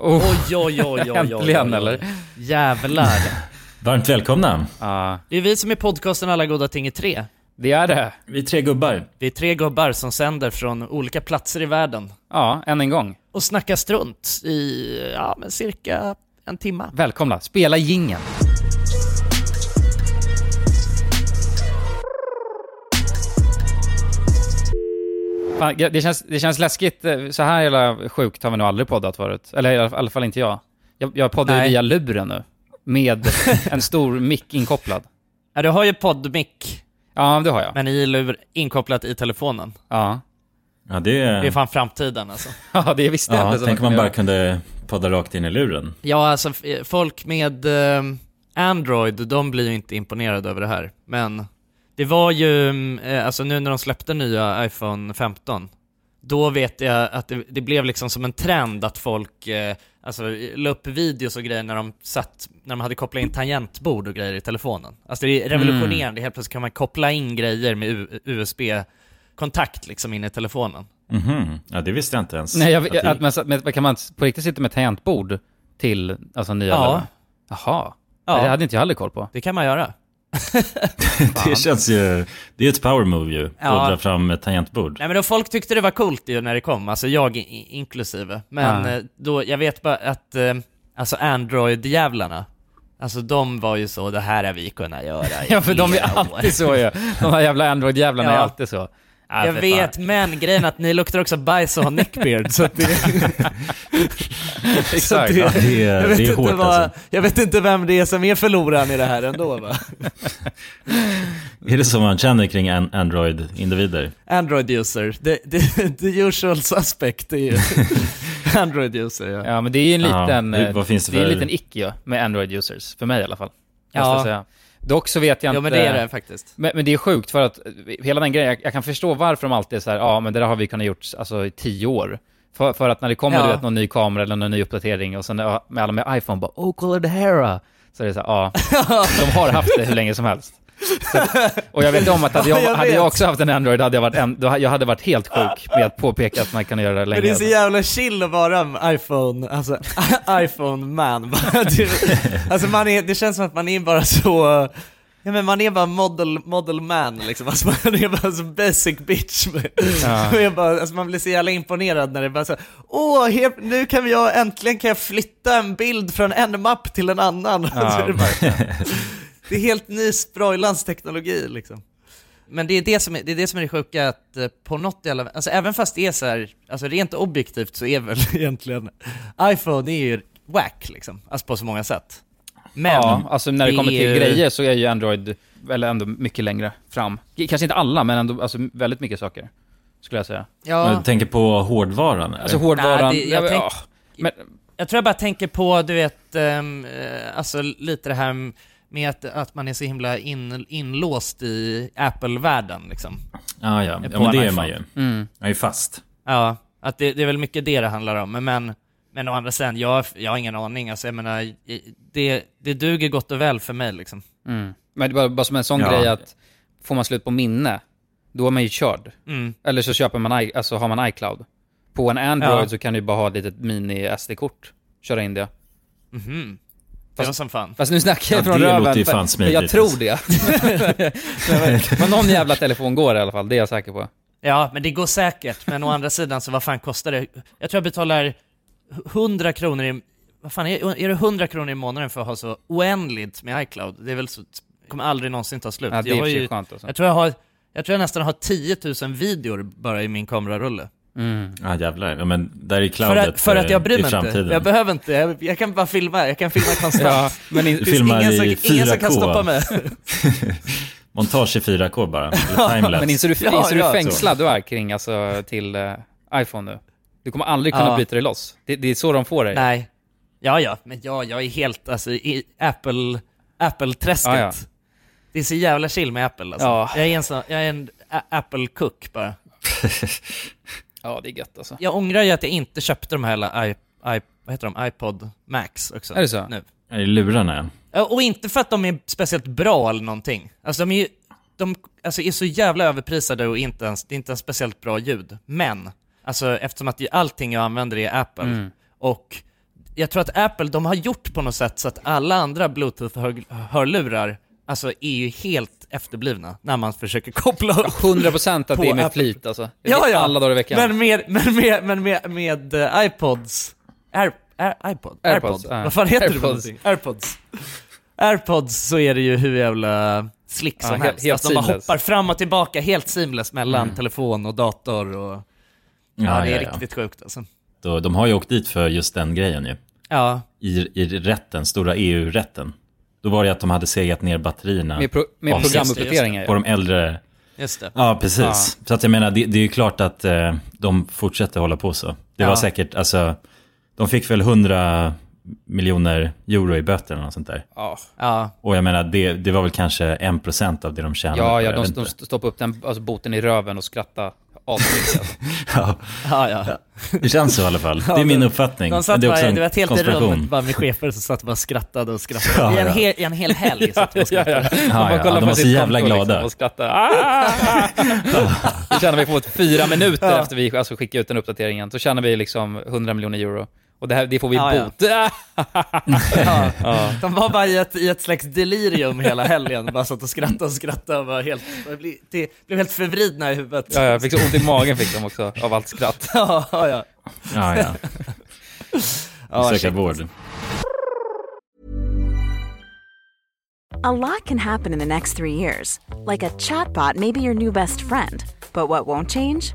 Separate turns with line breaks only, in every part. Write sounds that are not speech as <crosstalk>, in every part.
Oh,
Oj, oj, oj, oj, oj, oj.
äntligen eller?
Jävlar.
Varmt välkomna.
Ja,
Det är vi som är podcasten Alla goda ting i tre.
det är det.
Vi är tre gubbar.
Vi är tre gubbar som sänder från olika platser i världen
Ja, än en gång.
och snackar strunt i, ja men cirka en timma.
Välkomna. Spela jingeln. Fan, det, känns, det känns läskigt. Så här jävla sjukt har vi nog aldrig poddat förut. Eller i alla fall inte jag. Jag, jag poddar ju
Nej.
via luren nu. Med <laughs> en stor mick inkopplad.
Ja, du har ju poddmick,
Ja, det har jag.
men i lur inkopplat i telefonen.
Ja,
Ja, det är...
Det är fan framtiden alltså. <laughs>
ja det visste jag
Ja,
inte. så
tänk om man bara
göra.
kunde podda rakt in i luren.
Ja, alltså f- folk med eh, Android, de blir ju inte imponerade över det här. Men det var ju, mm, eh, alltså nu när de släppte nya iPhone 15, då vet jag att det, det blev liksom som en trend att folk, eh, alltså la upp videos och grejer när de satt, när de hade kopplat in tangentbord och grejer i telefonen. Alltså det är revolutionerande, helt plötsligt kan man koppla in grejer med USB-kontakt liksom in i telefonen.
Mhm, ja det visste jag inte ens.
Nej, jag,
Att det-
att man, men, kan man på riktigt sitta med tangentbord till alltså, nya
Ja.
Jaha.
Ja.
Det hade inte jag heller koll på.
Det kan man göra.
Det känns ju... Det är ett power move ju,
Ja.
att dra fram ett tangentbord.
Nej men då folk tyckte det var coolt ju när det kom, alltså jag inklusive. Men
Ja.
eh, då, jag vet bara att, eh, alltså Android-jävlarna, alltså de var ju så, det här har vi kunnat göra i <laughs>
Ja, för de är
flera år."
alltid så ju. De här jävla Android-jävlarna är
Ja.
alltid så. Ja,
Jag vet, men grejen är att ni luktar också bajs och har neckbeard, så det, <laughs>
Fan. Exakt.
det-
Ja, det är,
jag, vet
det är
inte
hårt
vad,
alltså.
jag vet inte vem det är som är förloraren i det här ändå va? <laughs>
Är det så man känner kring an- Android-individer?
Android-user, the, <laughs> the, the usual suspect är ju Android-user ja.
Ja, men det är ju en
Ja,
liten,
finns det
det är en
för-
liten ick med Android-users. För mig i alla fall.
Ja.
Dock så vet jag
Ja
inte...
men det är det faktiskt.
Men, men det är sjukt för att hela den grejen, jag, jag kan förstå varför de alltid är så här, ja men det där har vi kunnat gjort alltså, i tio år. För, för att när det kommer
Ja.
du vet, någon ny kamera eller någon ny uppdatering och sen ja, med alla med iPhone bara oh kolla det här då." Så är det så här, ja, <laughs> de har haft det hur länge som helst. <laughs> Och jag vet om att hade
Ja,
jag, <laughs>
jag
hade jag också haft en Android hade jag varit, en, jag hade varit helt sjuk med att påpeka att man kan göra det
Men
längre.
det är så jävla chill att vara iPhone, alltså <laughs> iPhone-man. Alltså man är, det känns som att man är bara så, ja men man är bara model, model man liksom. Alltså man är bara så basic bitch.
Ja.
Man, bara, alltså man blir så jävla imponerad när det bara så, åh, helt, nu kan jag, äntligen kan jag flytta en bild från en mapp till en annan. Alltså, det, är helt ny sprojlans teknologi liksom. Men det är det som är det, är det, som är det sjuka, att eh, på något jävla, alltså även fast det är så här, alltså rent objektivt så är väl <laughs> egentligen iPhone är ju wack liksom, alltså på så många sätt. Men,
ja, alltså när det
det
kommer till
är ju-
grejer så är ju Android väl ändå mycket längre fram. Kanske inte alla, men ändå alltså, väldigt mycket saker. Skulle jag säga.
ja,
Du tänker på hårdvaran? Eller?
Alltså hårdvaran...
Nej, det- jag
ja,
tänk-
ja, men,
jag tror jag bara tänker på, du vet, eh, alltså lite det här med att, att man är så himla in, inlåst i Apple-världen liksom.
ja, ja.
på
ja, men det är man ju.
mm.
Man är ju fast.
Ja, att det, det är väl mycket det det handlar om, men, men, å andra sidan, jag, jag har ingen aning, alltså jag menar, det, det duger gott och väl för mig liksom.
Mm. Men det var bara som en sån
Ja.
grej att får man slut på minne, då är man ju körd.
Mm.
Eller så köper man, i- alltså har man iCloud. På en Android
Ja.
så kan du bara ha ett litet mini-SD-kort. Köra in det.
Det var som fan.
Fast nu snackar jag
Ja,
från
det
röven.
låter ju fan
Jag tror
alltså.
det. <laughs> Men någon jävla telefon går i alla fall, det är jag säker på.
Ja, men det går säkert, men å andra sidan så vad fan kostar det? Jag tror jag betalar 100 kronor i, vad fan är, är det 100 kronor i månaden för att ha så oändligt med iCloud? Det är väl så, kommer aldrig någonsin ta slut.
Ja, det är
jag,
sig
ju,
skönt alltså.
jag tror jag har, jag tror jag nästan har 10 000 videor bara i min kamerarulle.
Mm.
Ja, jävlar. Ja, men där är
För
cloudet
att, för att jag bryr mig inte. Jag behöver inte, jag, jag kan bara filma, jag kan filma konstant. <laughs>
Ja, men in,
filmar
ingen,
i
som, ingen som kan
4K.
stoppa mig. <laughs>
Montage i 4K bara. <laughs> Timelapse.
men inser du,
Ja,
inser du
ja,
hur fängslad du är kring, alltså, till eh, iPhone nu? Du kommer aldrig kunna
Ja.
bryta dig loss. Det, det är så de får dig.
Nej. Ja, ja, men ja, jag är helt, alltså, i Apple, Apple-träsket.
Ja, ja.
Det är så jävla chill med Apple alltså.
Ja.
Jag är en sån, jag är en Apple-cook bara.
Ja, det är gött alltså.
Jag ångrar ju att jag inte köpte de här hela I, I, vad heter de, iPod Max också.
Är det så?
Nu.
Är det lurarna?
Ja, Och inte för att de är speciellt bra eller någonting. Alltså de är ju, de alltså, är så jävla överprisade och inte ens, det är inte en speciellt bra ljud. Men, alltså eftersom att allting jag använder är Apple,
Mm.
och jag tror att Apple, de har gjort på något sätt så att alla andra bluetooth-hörlurar, alltså är ju helt efterblivna när man försöker koppla upp
100% att det är med flit alltså.
Ja, ja.
Alla dagar i veckan.
Men med, men med, men med, med eh, iPods, Air, Air, iPod?
Airpods,
Airpod?
ja.
Vad fan heter det för
Airpods.
någonting? Airpods. Airpods så är det ju hur jävla slick
Ja,
som
helt-
helst.
helt
att de bara hoppar fram och tillbaka helt seamless mellan
Mm.
telefon och dator och... Ja,
Ja,
det är
ja, ja.
riktigt sjukt alltså.
Då, de har ju åkt dit för just den grejen ju.
Ja,
I, i rätten, stora EU-rätten. Då var det att de hade segat ner batterierna
Med, pro, med
Ja,
programuppdateringar.
på de äldre.
just det.
Ja, precis. Så att jag menar, det, det är ju klart att eh, de fortsätter hålla på så. Det
Ja.
var säkert, alltså, de fick väl 100 miljoner euro i böter eller något sånt där.
Ja,
Ja,
Och jag menar, det, det var väl kanske 1% av det de tjänade.
ja, ja de, de stoppade upp den, alltså boten i röven och skrattade Alltså. <laughs>
ja,
ja, ja.
det känns så i alla fall. Det är min uppfattning.
De satt
det är också
bara,
en
det var ett helt rum bara med chefer som satt bara och skrattade och skrattade.
Ja,
I, en hel, I en hel helg satt de och
ja,
skrattade.
ja.
Ja,
Man
ja,
kollar
de
på
var så jävla glada.
Liksom, och skrattar. Ah! <laughs> Då tjänar vi på ett fyra minuter
Ja.
efter vi alltså, skickade ut den uppdateringen. Så tjänar vi liksom 100 miljoner euro. Och det, här, det får vi
Ja,
bot. <laughs>
Ja.
Ja.
De var bara i ett, i ett slags delirium hela helgen, bara satt och skrattade och skrattade och var helt, det blev, det blev helt förvridna i huvudet.
Ja, jag fick så ont i magen fick de också, av allt skratt. <laughs>
ja, ja.
Ja, ja.
ja <laughs>
Söka vård.
A lot can happen in the next three years. Like a chatbot may be your new best friend. But what won't change?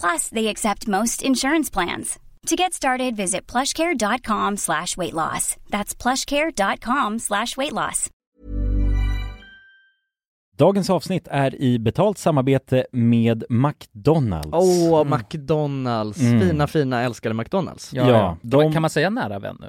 Plus, they accept most insurance plans. To get started, visit plushcare.com slash weight loss. That's plushcare.com slash weight loss.
Dagens avsnitt är i betalt samarbete med McDonalds.
Åh, McDonalds.
Mm.
Fina, fina, älskade McDonalds.
Ja,
Ja,
ja.
de-
Kan man säga nära vän nu?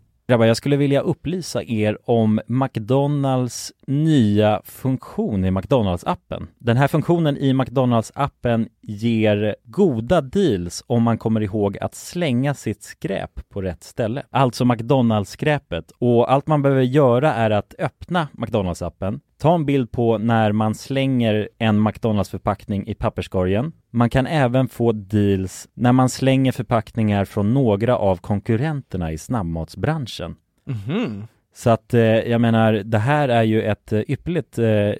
Grabbar, jag skulle vilja upplysa er om McDonalds nya funktion i McDonalds-appen. Den här funktionen i McDonalds-appen ger goda deals om man kommer ihåg att slänga sitt skräp på rätt ställe. Alltså McDonalds-skräpet. Och allt man behöver göra är att öppna McDonalds-appen, ta en bild på när man slänger en McDonalds-förpackning i papperskorgen. Man kan även få deals när man slänger förpackningar från några av konkurrenterna i snabbmatsbranschen.
Mhm.
Så att eh, jag menar, det här är ju ett eh, ypperligt eh,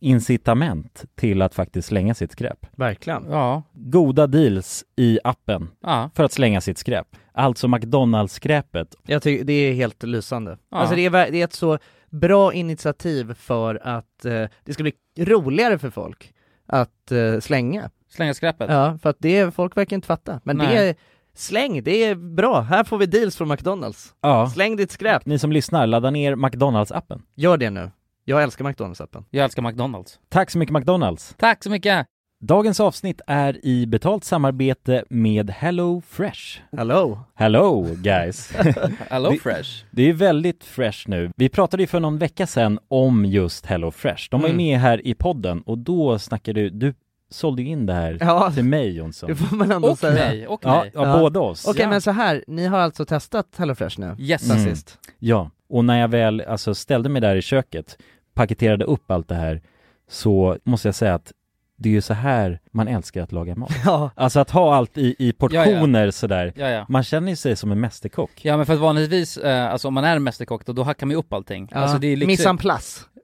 incitament till att faktiskt slänga sitt skräp.
Verkligen.
Ja.
Goda deals i appen
Ja.
för att slänga sitt skräp. Alltså McDonalds-skräpet.
Jag tycker det är helt lysande.
Ja.
Alltså det är, det är ett så bra initiativ för att eh, det ska bli roligare för folk att eh, slänga.
Slänga skräpet.
Ja, för att det, folk verkar inte fatta. Men det
Nej.
är, släng, det är bra. Här får vi deals från McDonalds.
Ja.
Släng ditt skräp.
Ni som lyssnar, ladda ner McDonalds-appen.
Gör det nu. Jag älskar McDonalds-appen.
Jag älskar McDonalds.
Tack så mycket McDonalds!
Tack så mycket!
Dagens avsnitt är i betalt samarbete med Hello Fresh.
Hello!
Hello guys! <laughs>
Hello
Det-
Fresh.
Det är väldigt fresh nu. Vi pratade ju för någon vecka sedan om just Hello Fresh. De var ju
Mm.
med här i podden och då snackade du, du sålde ju in det här
Ja,
till mig Jonsson.
det får man ändå
Och
säga.
mig, och
Ja,
mig.
ja,
Ja.
båda oss.
Okej
Ja.
men så här, ni har alltså testat HelloFresh nu?
Yes.
Mm.
sist?
Ja, och när jag väl alltså ställde mig där i köket, paketerade upp allt det här, så måste jag säga att det är ju så här man älskar att laga mat. <laughs>
Ja.
Alltså att ha allt i, i portioner sådär.
Ja, ja.
Man känner ju sig som en mästerkock.
Ja men för att vanligtvis, eh, alltså om man är mästerkock då, då hackar man ju upp allting. Alltså det är liksom,
Mise en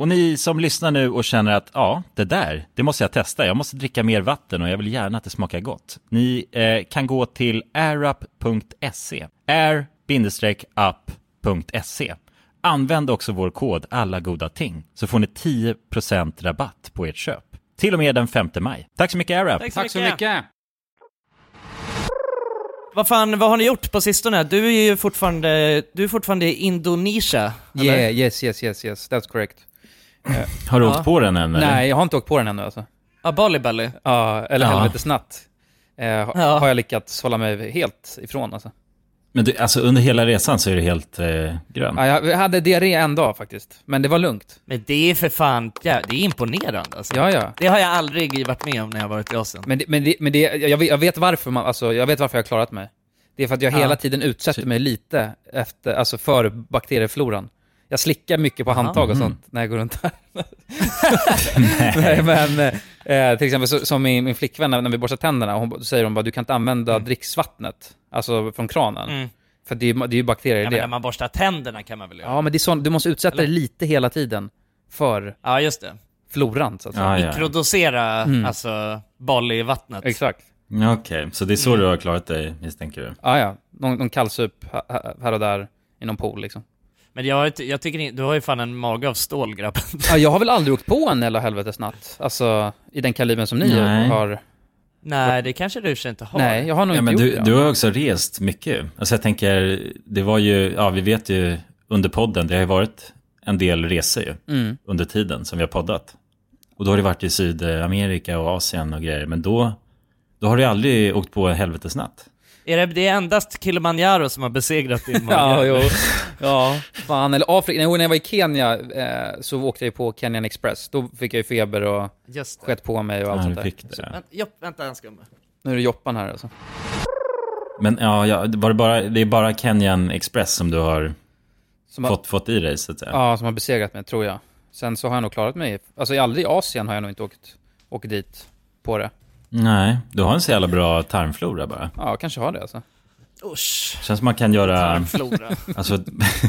Och ni som lyssnar nu och känner att ja, det där, det måste jag testa. Jag måste dricka mer vatten och jag vill gärna att det smakar gott. Ni eh, kan gå till airup.se. air-up.se. Använd också vår kod alla goda ting så får ni 10% rabatt på ert köp. Till och med den 5 maj. Tack så mycket AirUp!
Tack så mycket.
Vad fan, vad har ni gjort på sistone? Du är ju fortfarande, du är fortfarande i Indonesien, eller?
Yeah, yes, yes, yes, yes, that's correct.
Har du
Ja.
åkt på den än? eller?
Nej, jag har inte åkt på den ännu alltså.
Ja, Bali Belly.
Ja, eller
Ja.
helvetesnatt. Eh,
Ja.
Har jag lyckats hålla mig helt ifrån alltså.
Men du, alltså under hela resan så är det helt eh, grön.
Ja, jag hade diarré en dag faktiskt, men det var lugnt.
Men det är för fan, ja, det är imponerande alltså.
Ja, ja.
Det har jag aldrig varit med om när jag varit i Asien.
Men, det, men, det, men det, jag, vet, jag vet varför man, alltså, jag vet varför jag har klarat mig. Det är för att jag
Ja.
hela tiden utsätter mig lite efter, alltså för bakteriefloran. Jag slickar mycket på handtag och
Mhm.
sånt när jag går runt här. <laughs> Nej, men eh, till exempel så, som min, min flickvän, när vi borstar tänderna, hon säger hon bara du kan inte använda dricksvattnet, alltså från kranen.
Mm.
För det det är ju bakterier i
Ja,
det.
men när man borstar tänderna kan man väl göra?
Ja, men det är sån, du måste utsätta dig lite hela tiden för
Ja, just det.
floran, så att säga.
Ja, ja.
Mikrodosera,
Mm.
alltså, Bali-vattnet.
Exakt.
Ja, Okej, så det är så du har klarat dig misstänker du?
Ja, ja. Någon, någon kallsup här och där i någon pool liksom.
Men jag, inte- jag tycker du har ju fan en mage av stål grabben.
Ja, jag har väl aldrig åkt på en hela helvetesnatt. Alltså, i den kalibern som ni
Nej.
har.
Nej, det kanske du inte har.
Nej, jag har nog
Ja,
inte
men
gjort
du,
det.
du har också rest mycket. Alltså jag tänker, det var ju, ja vi vet ju under podden, det har ju varit en del resor ju
Mm.
under tiden som vi har poddat. Och då har det varit i Sydamerika och Asien och grejer, men då, då har du aldrig åkt på en helvetesnatt.
Är det, det är endast Kilimanjaro som har besegrat din <laughs> mage?
Ja, jo. <laughs> Ja, fan. Eller Afrika. Nej, när jag var i Kenya eh, så åkte jag på Kenyan Express. Då fick jag ju feber och skett på mig och allt
Ja,
sånt där.
fick det.
Vänt, jo, vänta en sekund.
Nu är det Joppan här alltså.
Men ja, ja var det, bara, det är bara Kenyan Express som du har
Som har,
fått, fått i dig så att säga?
ja, som har besegrat mig, tror jag. Sen så har jag nog klarat mig. Alltså aldrig i Asien har jag nog inte åkt, åkt dit på det.
Nej, du har en så jävla bra tarmflora bara.
Ja, kanske har det alltså.
Usch.
Känns som man kan göra...
Tarmflora. <laughs>
Alltså,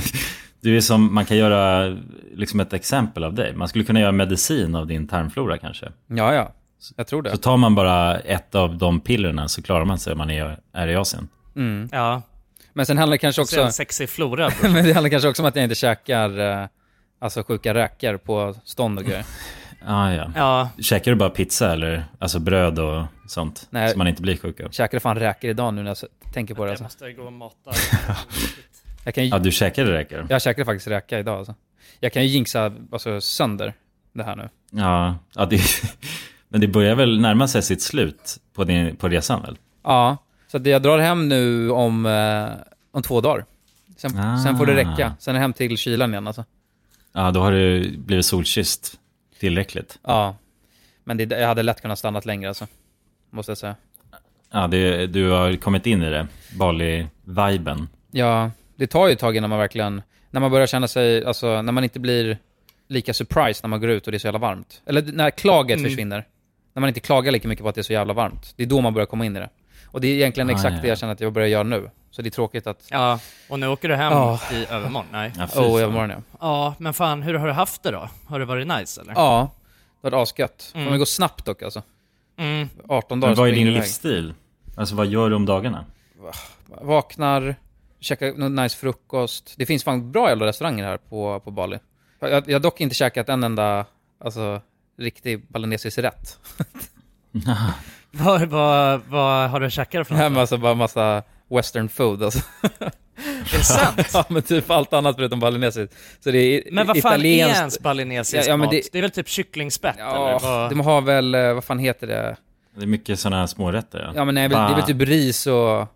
<laughs> du är som, man kan göra liksom ett exempel av dig. Man skulle kunna göra medicin av din tarmflora kanske.
Ja, ja. Jag tror
Så
det.
tar man bara ett av de pillerna så klarar man sig om man är, är i Asien.
Mm.
Ja,
Men sen handlar det kanske
också... en sexig flora. <laughs>
Men det handlar kanske också om att jag inte käkar eh, alltså sjuka räkor på stånd och grejer.
Ah, ja.
Ja,
Käkar du bara pizza eller alltså bröd och sånt?
Nej.
Så man inte blir sjuk av?
Käkade fan räkor idag nu när jag tänker på det
jag
alltså.
måste gå och mata. <laughs>
Jag, kan ju,
Ja, du käkade räkor?
jag käkade faktiskt räka idag alltså. Jag kan ju jinxa alltså, sönder det här nu.
Ja, ja det, <laughs> men det börjar väl närma sig sitt slut på, din, på resan väl?
Ja, så att jag drar hem nu om, eh, om två dagar. Sen,
Ah.
sen får det räcka. Sen är jag hem till kylan igen alltså.
Ja, då har du blivit solkysst tillräckligt.
Ja. Men det, jag hade lätt kunnat stanna längre alltså. Måste jag säga.
Ja, det, du har kommit in i det, Bali-viben.
Ja, det tar ju ett tag innan man verkligen, när man börjar känna sig, alltså när man inte blir lika surprised när man går ut och det är så jävla varmt. Eller när klaget
Mm.
försvinner. När man inte klagar lika mycket på att det är så jävla varmt. Det är då man börjar komma in i det. Och det är egentligen
Ah,
exakt
ja.
det jag känner att jag börjar göra nu. Så det är tråkigt att...
Ja, och nu åker du hem
Ja.
i övermorgon? Nej.
Ja,
oh,
fan.
jag morgon ja.
Ja, men fan hur har du haft det då? Har det varit nice eller?
Ja, det var asgött.
Mm.
Mm. Det går snabbt dock alltså.
Mm.
18 dagar
Men vad är din livsstil? Alltså vad gör du om dagarna?
Vaknar, käkar någon nice frukost. Det finns fan bra jävla restauranger här på, på Bali. Jag, jag har dock inte käkat en enda, alltså, riktig balinesisk rätt. <laughs> <laughs>
Vad, vad, vad har du käkat för något?
med alltså bara massa western food alltså.
Är det sant? <laughs>
ja men typ allt annat förutom balinesiskt. Så det är
Men vad fan är
italienskt.
ens balinesisk
Ja, ja, men
mat?
det-
Det... är väl typ kycklingspett eller?
Ja,
Vad...
de har väl, eh, vad fan heter det?
Det är mycket sådana här smårätter ja.
Ja men nej, det är väl typ ris och,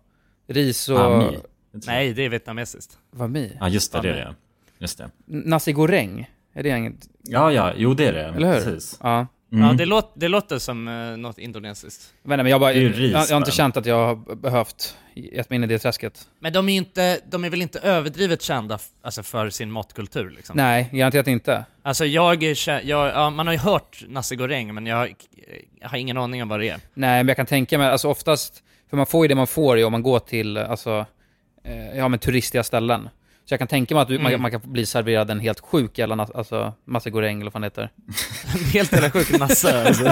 ris och...
Bami.
Nej, det är vietnamesiskt.
Vad mi?
Ja just det, det är det. Just det.
Nasi goreng? Är det inget?
Ja, ja, jo det är det.
Eller hur?
Precis.
Ja.
Mm.
Ja, det, låt, det låter som uh, något indonesiskt.
Jag vet inte, men jag, bara,
ju
jag,
ris
jag har inte
bara.
känt att jag har behövt gett mig in i det träsket.
Men de är inte, de är väl inte överdrivet kända alltså för sin matkultur liksom?
Nej, garanterat inte.
Alltså jag, jag ja, man har ju hört nasi goreng, men jag, jag har ingen aning om vad det är.
Nej, men jag kan tänka mig, alltså oftast, för man får ju det man får ju om man går till, alltså, eh, ja men turistiga ställen. Så jag kan tänka mig att du,
Mm.
man, man kan bli serverad en helt sjuk jävla, alltså, massa goreng eller vad fan heter. <laughs>
Helt jävla sjukt nasse alltså.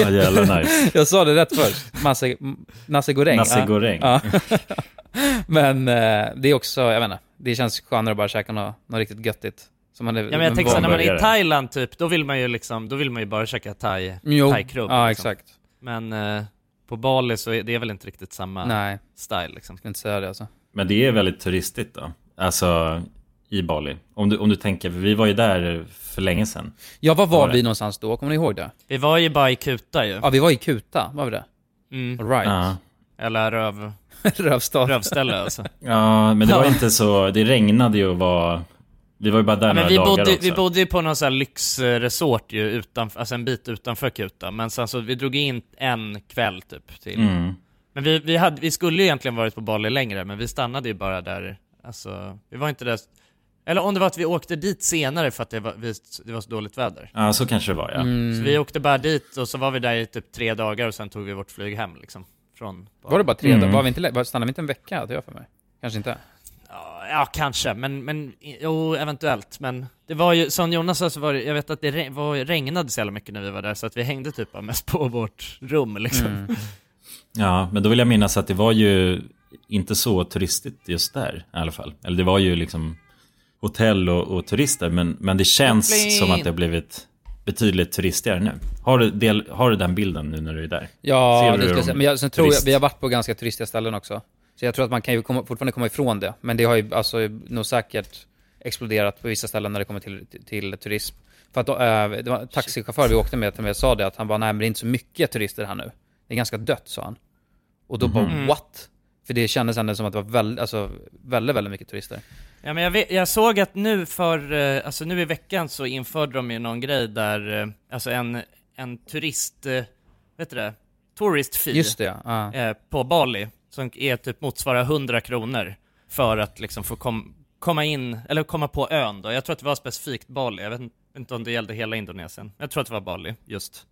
Ja, jävla nice. <laughs>
Jag sa det rätt först. Massa, nasi goreng.
Nasi
ja.
goreng. <laughs>
Ja. men eh, det är också, jag vet inte, det känns skönare att bara käka något, något riktigt göttigt. Som man är,
Ja men jag tänker så när man är i. Thailand typ, då vill man ju liksom, då vill man ju bara käka thai,
Jo,
thai-krubb.
ja
liksom.
exakt.
Men eh, på Bali så är det är väl inte riktigt samma
Nej,
style liksom.
jag ska inte säga det alltså.
Men det är väldigt turistigt då. Alltså i Bali. Om du, om du tänker, för vi var ju där för länge sedan.
Ja, var var
Var det?
vi någonstans då? Kommer ni ihåg det?
Vi var ju bara i Kuta ju.
Ja, vi var i Kuta, var vi det?
Mm.
All right.
Ja.
Eller röv, <laughs>
Rövstad.
rövställe alltså.
ja, men det var inte så, det regnade ju och var, vi var ju bara där
Ja, men
några
vi
dagar
bodde,
också.
vi bodde ju på någon sån här lyxresort ju utanför, alltså en bit utanför Kuta. Men sen så, vi drog in en kväll typ till.
Mm.
Men vi, vi, hade, vi skulle ju egentligen varit på Bali längre, men vi stannade ju bara där, alltså, vi var inte där eller om det var att vi åkte dit senare för att det var, vi, det var så dåligt väder.
Ja, så kanske det var ja.
Mm.
Så vi åkte bara dit och så var vi där i typ tre dagar och sen tog vi vårt flyg hem liksom. Från Bali.
Var det bara tre
Mm.
dagar? Var vi inte, var- stannade vi inte en vecka? Det gör för mig. Kanske inte.
Ja, kanske, men, men jo, eventuellt. Men det var ju, som Jonas sa så var det, jag vet att det re, var, regnade så jävla mycket när vi var där, så att vi hängde typ mest på vårt rum liksom.
Mm.
Ja, men då vill jag minnas att det var ju inte så turistigt just där i alla fall. Eller det var ju liksom hotell och, och turister, men, men det känns
Koppling.
som att det har blivit betydligt turistigare nu. Har du, del, har du den bilden nu när du är där? Ser
Ja,
du
det skulle jag säga. Men jag, sen tror jag, vi har varit på ganska turistiga ställen också. Så jag tror att man kan ju komma, fortfarande komma ifrån det. Men det har ju alltså nog säkert exploderat på vissa ställen när det kommer till, till, till turism. För att då, äh, det var en taxichaufför vi åkte med till mig sa det, att han bara nej men det är inte så mycket turister här nu. Det är ganska dött, sa han. Och då bara
Mhm.
what? För det kändes ändå som att det var väldigt, alltså, väldigt, väldigt mycket turister.
Ja men jag, vet, jag såg att nu för, eh, alltså nu i veckan så införde de ju någon grej där, eh, alltså en, en turist, eh, vet du det? Tourist fee.
Just det, ja.
eh, på Bali som är typ motsvarar 100 kronor för att liksom få kom, komma in, eller komma på ön då. Jag tror att det var specifikt Bali, jag vet inte om det gällde hela Indonesien. Jag tror att det var Bali just.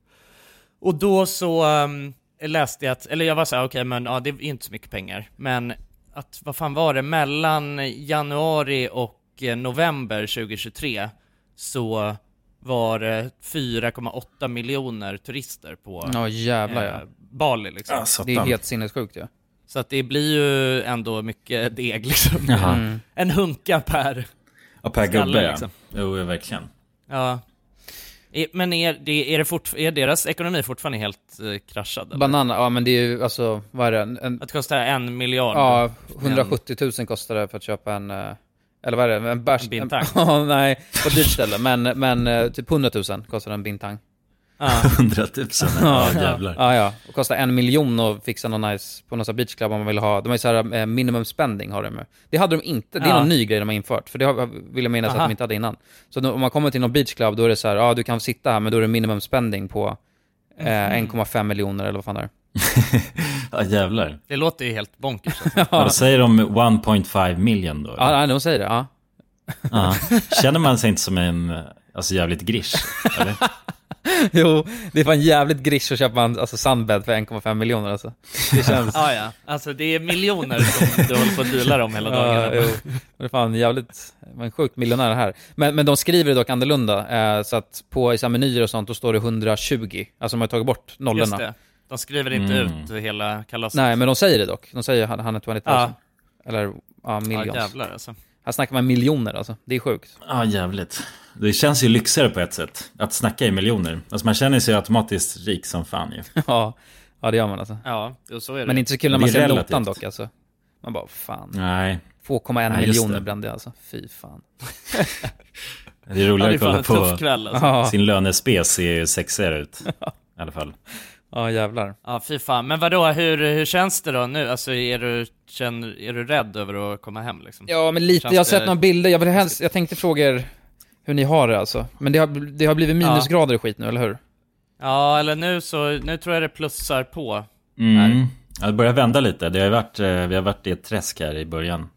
Och då så ehm, läste jag att, eller jag var såhär, okej men ja det är inte så mycket pengar, men att, vad fan var det, mellan januari och eh, november 2023 så var det 4,8 miljoner turister på
Ja jävlar
eh,
ja.
Bali liksom.
Det är helt sinnessjukt ja.
Så att det blir ju ändå mycket deg liksom.
Mm.
En hunka per,
Ja, per
Skalle,
gubbe ja.
liksom.
Jo, verkligen.
ja. Men är, det, är, det fort, är deras ekonomi fortfarande helt eh, kraschad? Eller?
Banan, ja men det är ju alltså, vad är det? En,
Att det kostar en miljard?
ja, 170 000 kostar det för att köpa en, eh, eller vad är det? En bärs...
En bintang. <laughs>
Ja, nej, på ett dyrt ställe. Men, men eh, typ 100 000 kostar en bintang.
Ja. <laughs>
100 000. Ja, jävlar.
Ja, ja. Och kostar en miljon att fixa någon nice på någon beach club om man vill ha. De har ju så här eh, minimum spending har de med. Det hade de inte. Det är
Ja.
någon ny grej de har infört. För det har, vill jag minnas att de inte hade innan. Så då, om man kommer till någon beach club då är det så här, ja du kan sitta här men då är det minimum spending på eh,
Mm.
1,5 miljoner eller vad fan det är. <laughs>
Ja, jävlar.
Det låter ju helt bonkers alltså. <laughs>
Ja, då säger de 1.5 million då?
Ja,
eller?
de säger det. Ja.
Ja. Känner man sig inte som en, alltså jävligt grisch? Eller? <laughs>
jo, det är fan jävligt grisch att köpa en alltså, sandbed för 1,5 miljoner alltså. Det känns...
ja, ja. Alltså det är miljoner som du håller på att deala om hela dagarna.
Ja, jo. Det är fan jävligt, det var en sjuk miljonär här. Men, men de skriver det dock annorlunda, eh, så att på så här menyer och sånt, då står det 120. Alltså de har tagit bort nollorna.
Just det. De skriver inte
Mm.
ut hela kalaset.
Nej, men de säger det dock. De säger 120 000.
Ja.
Eller, ja,
Ja,
millions.
jävlar alltså.
Här snackar man miljoner alltså. Det är sjukt.
Ja, jävligt. Det känns ju lyxigare på ett sätt, att snacka i miljoner. Alltså man känner sig automatiskt rik som fan ju. <laughs>
ja, ja, det gör man alltså.
Ja, så är det.
Men inte så kul när man ser
relativt.
notan dock alltså. Man bara, fan.
Nej,
2,1
Nej, just
miljoner
det.
brände jag alltså. Fy fan.
det är
ja,
roligare
det är
att kolla på
kväll alltså.
Ja,
sin lönespec ser ju sexigare ut. I alla fall. <laughs>
ja jävlar.
Ja, fy fan. Men vadå, hur, hur känns det då nu? Alltså är du, känner, är du rädd över att komma hem liksom?
Ja, men lite.
Känns
Jag har
det-
sett några bilder. Jag, vill helst, jag tänkte fråga er hur ni har det alltså. Men det har, det har blivit minusgrader och skit nu, eller hur?
Ja, eller nu så, nu tror jag det plussar på.
Mm. Ja, det börjar vända lite. Det har varit, eh, vi har varit i ett träsk här i början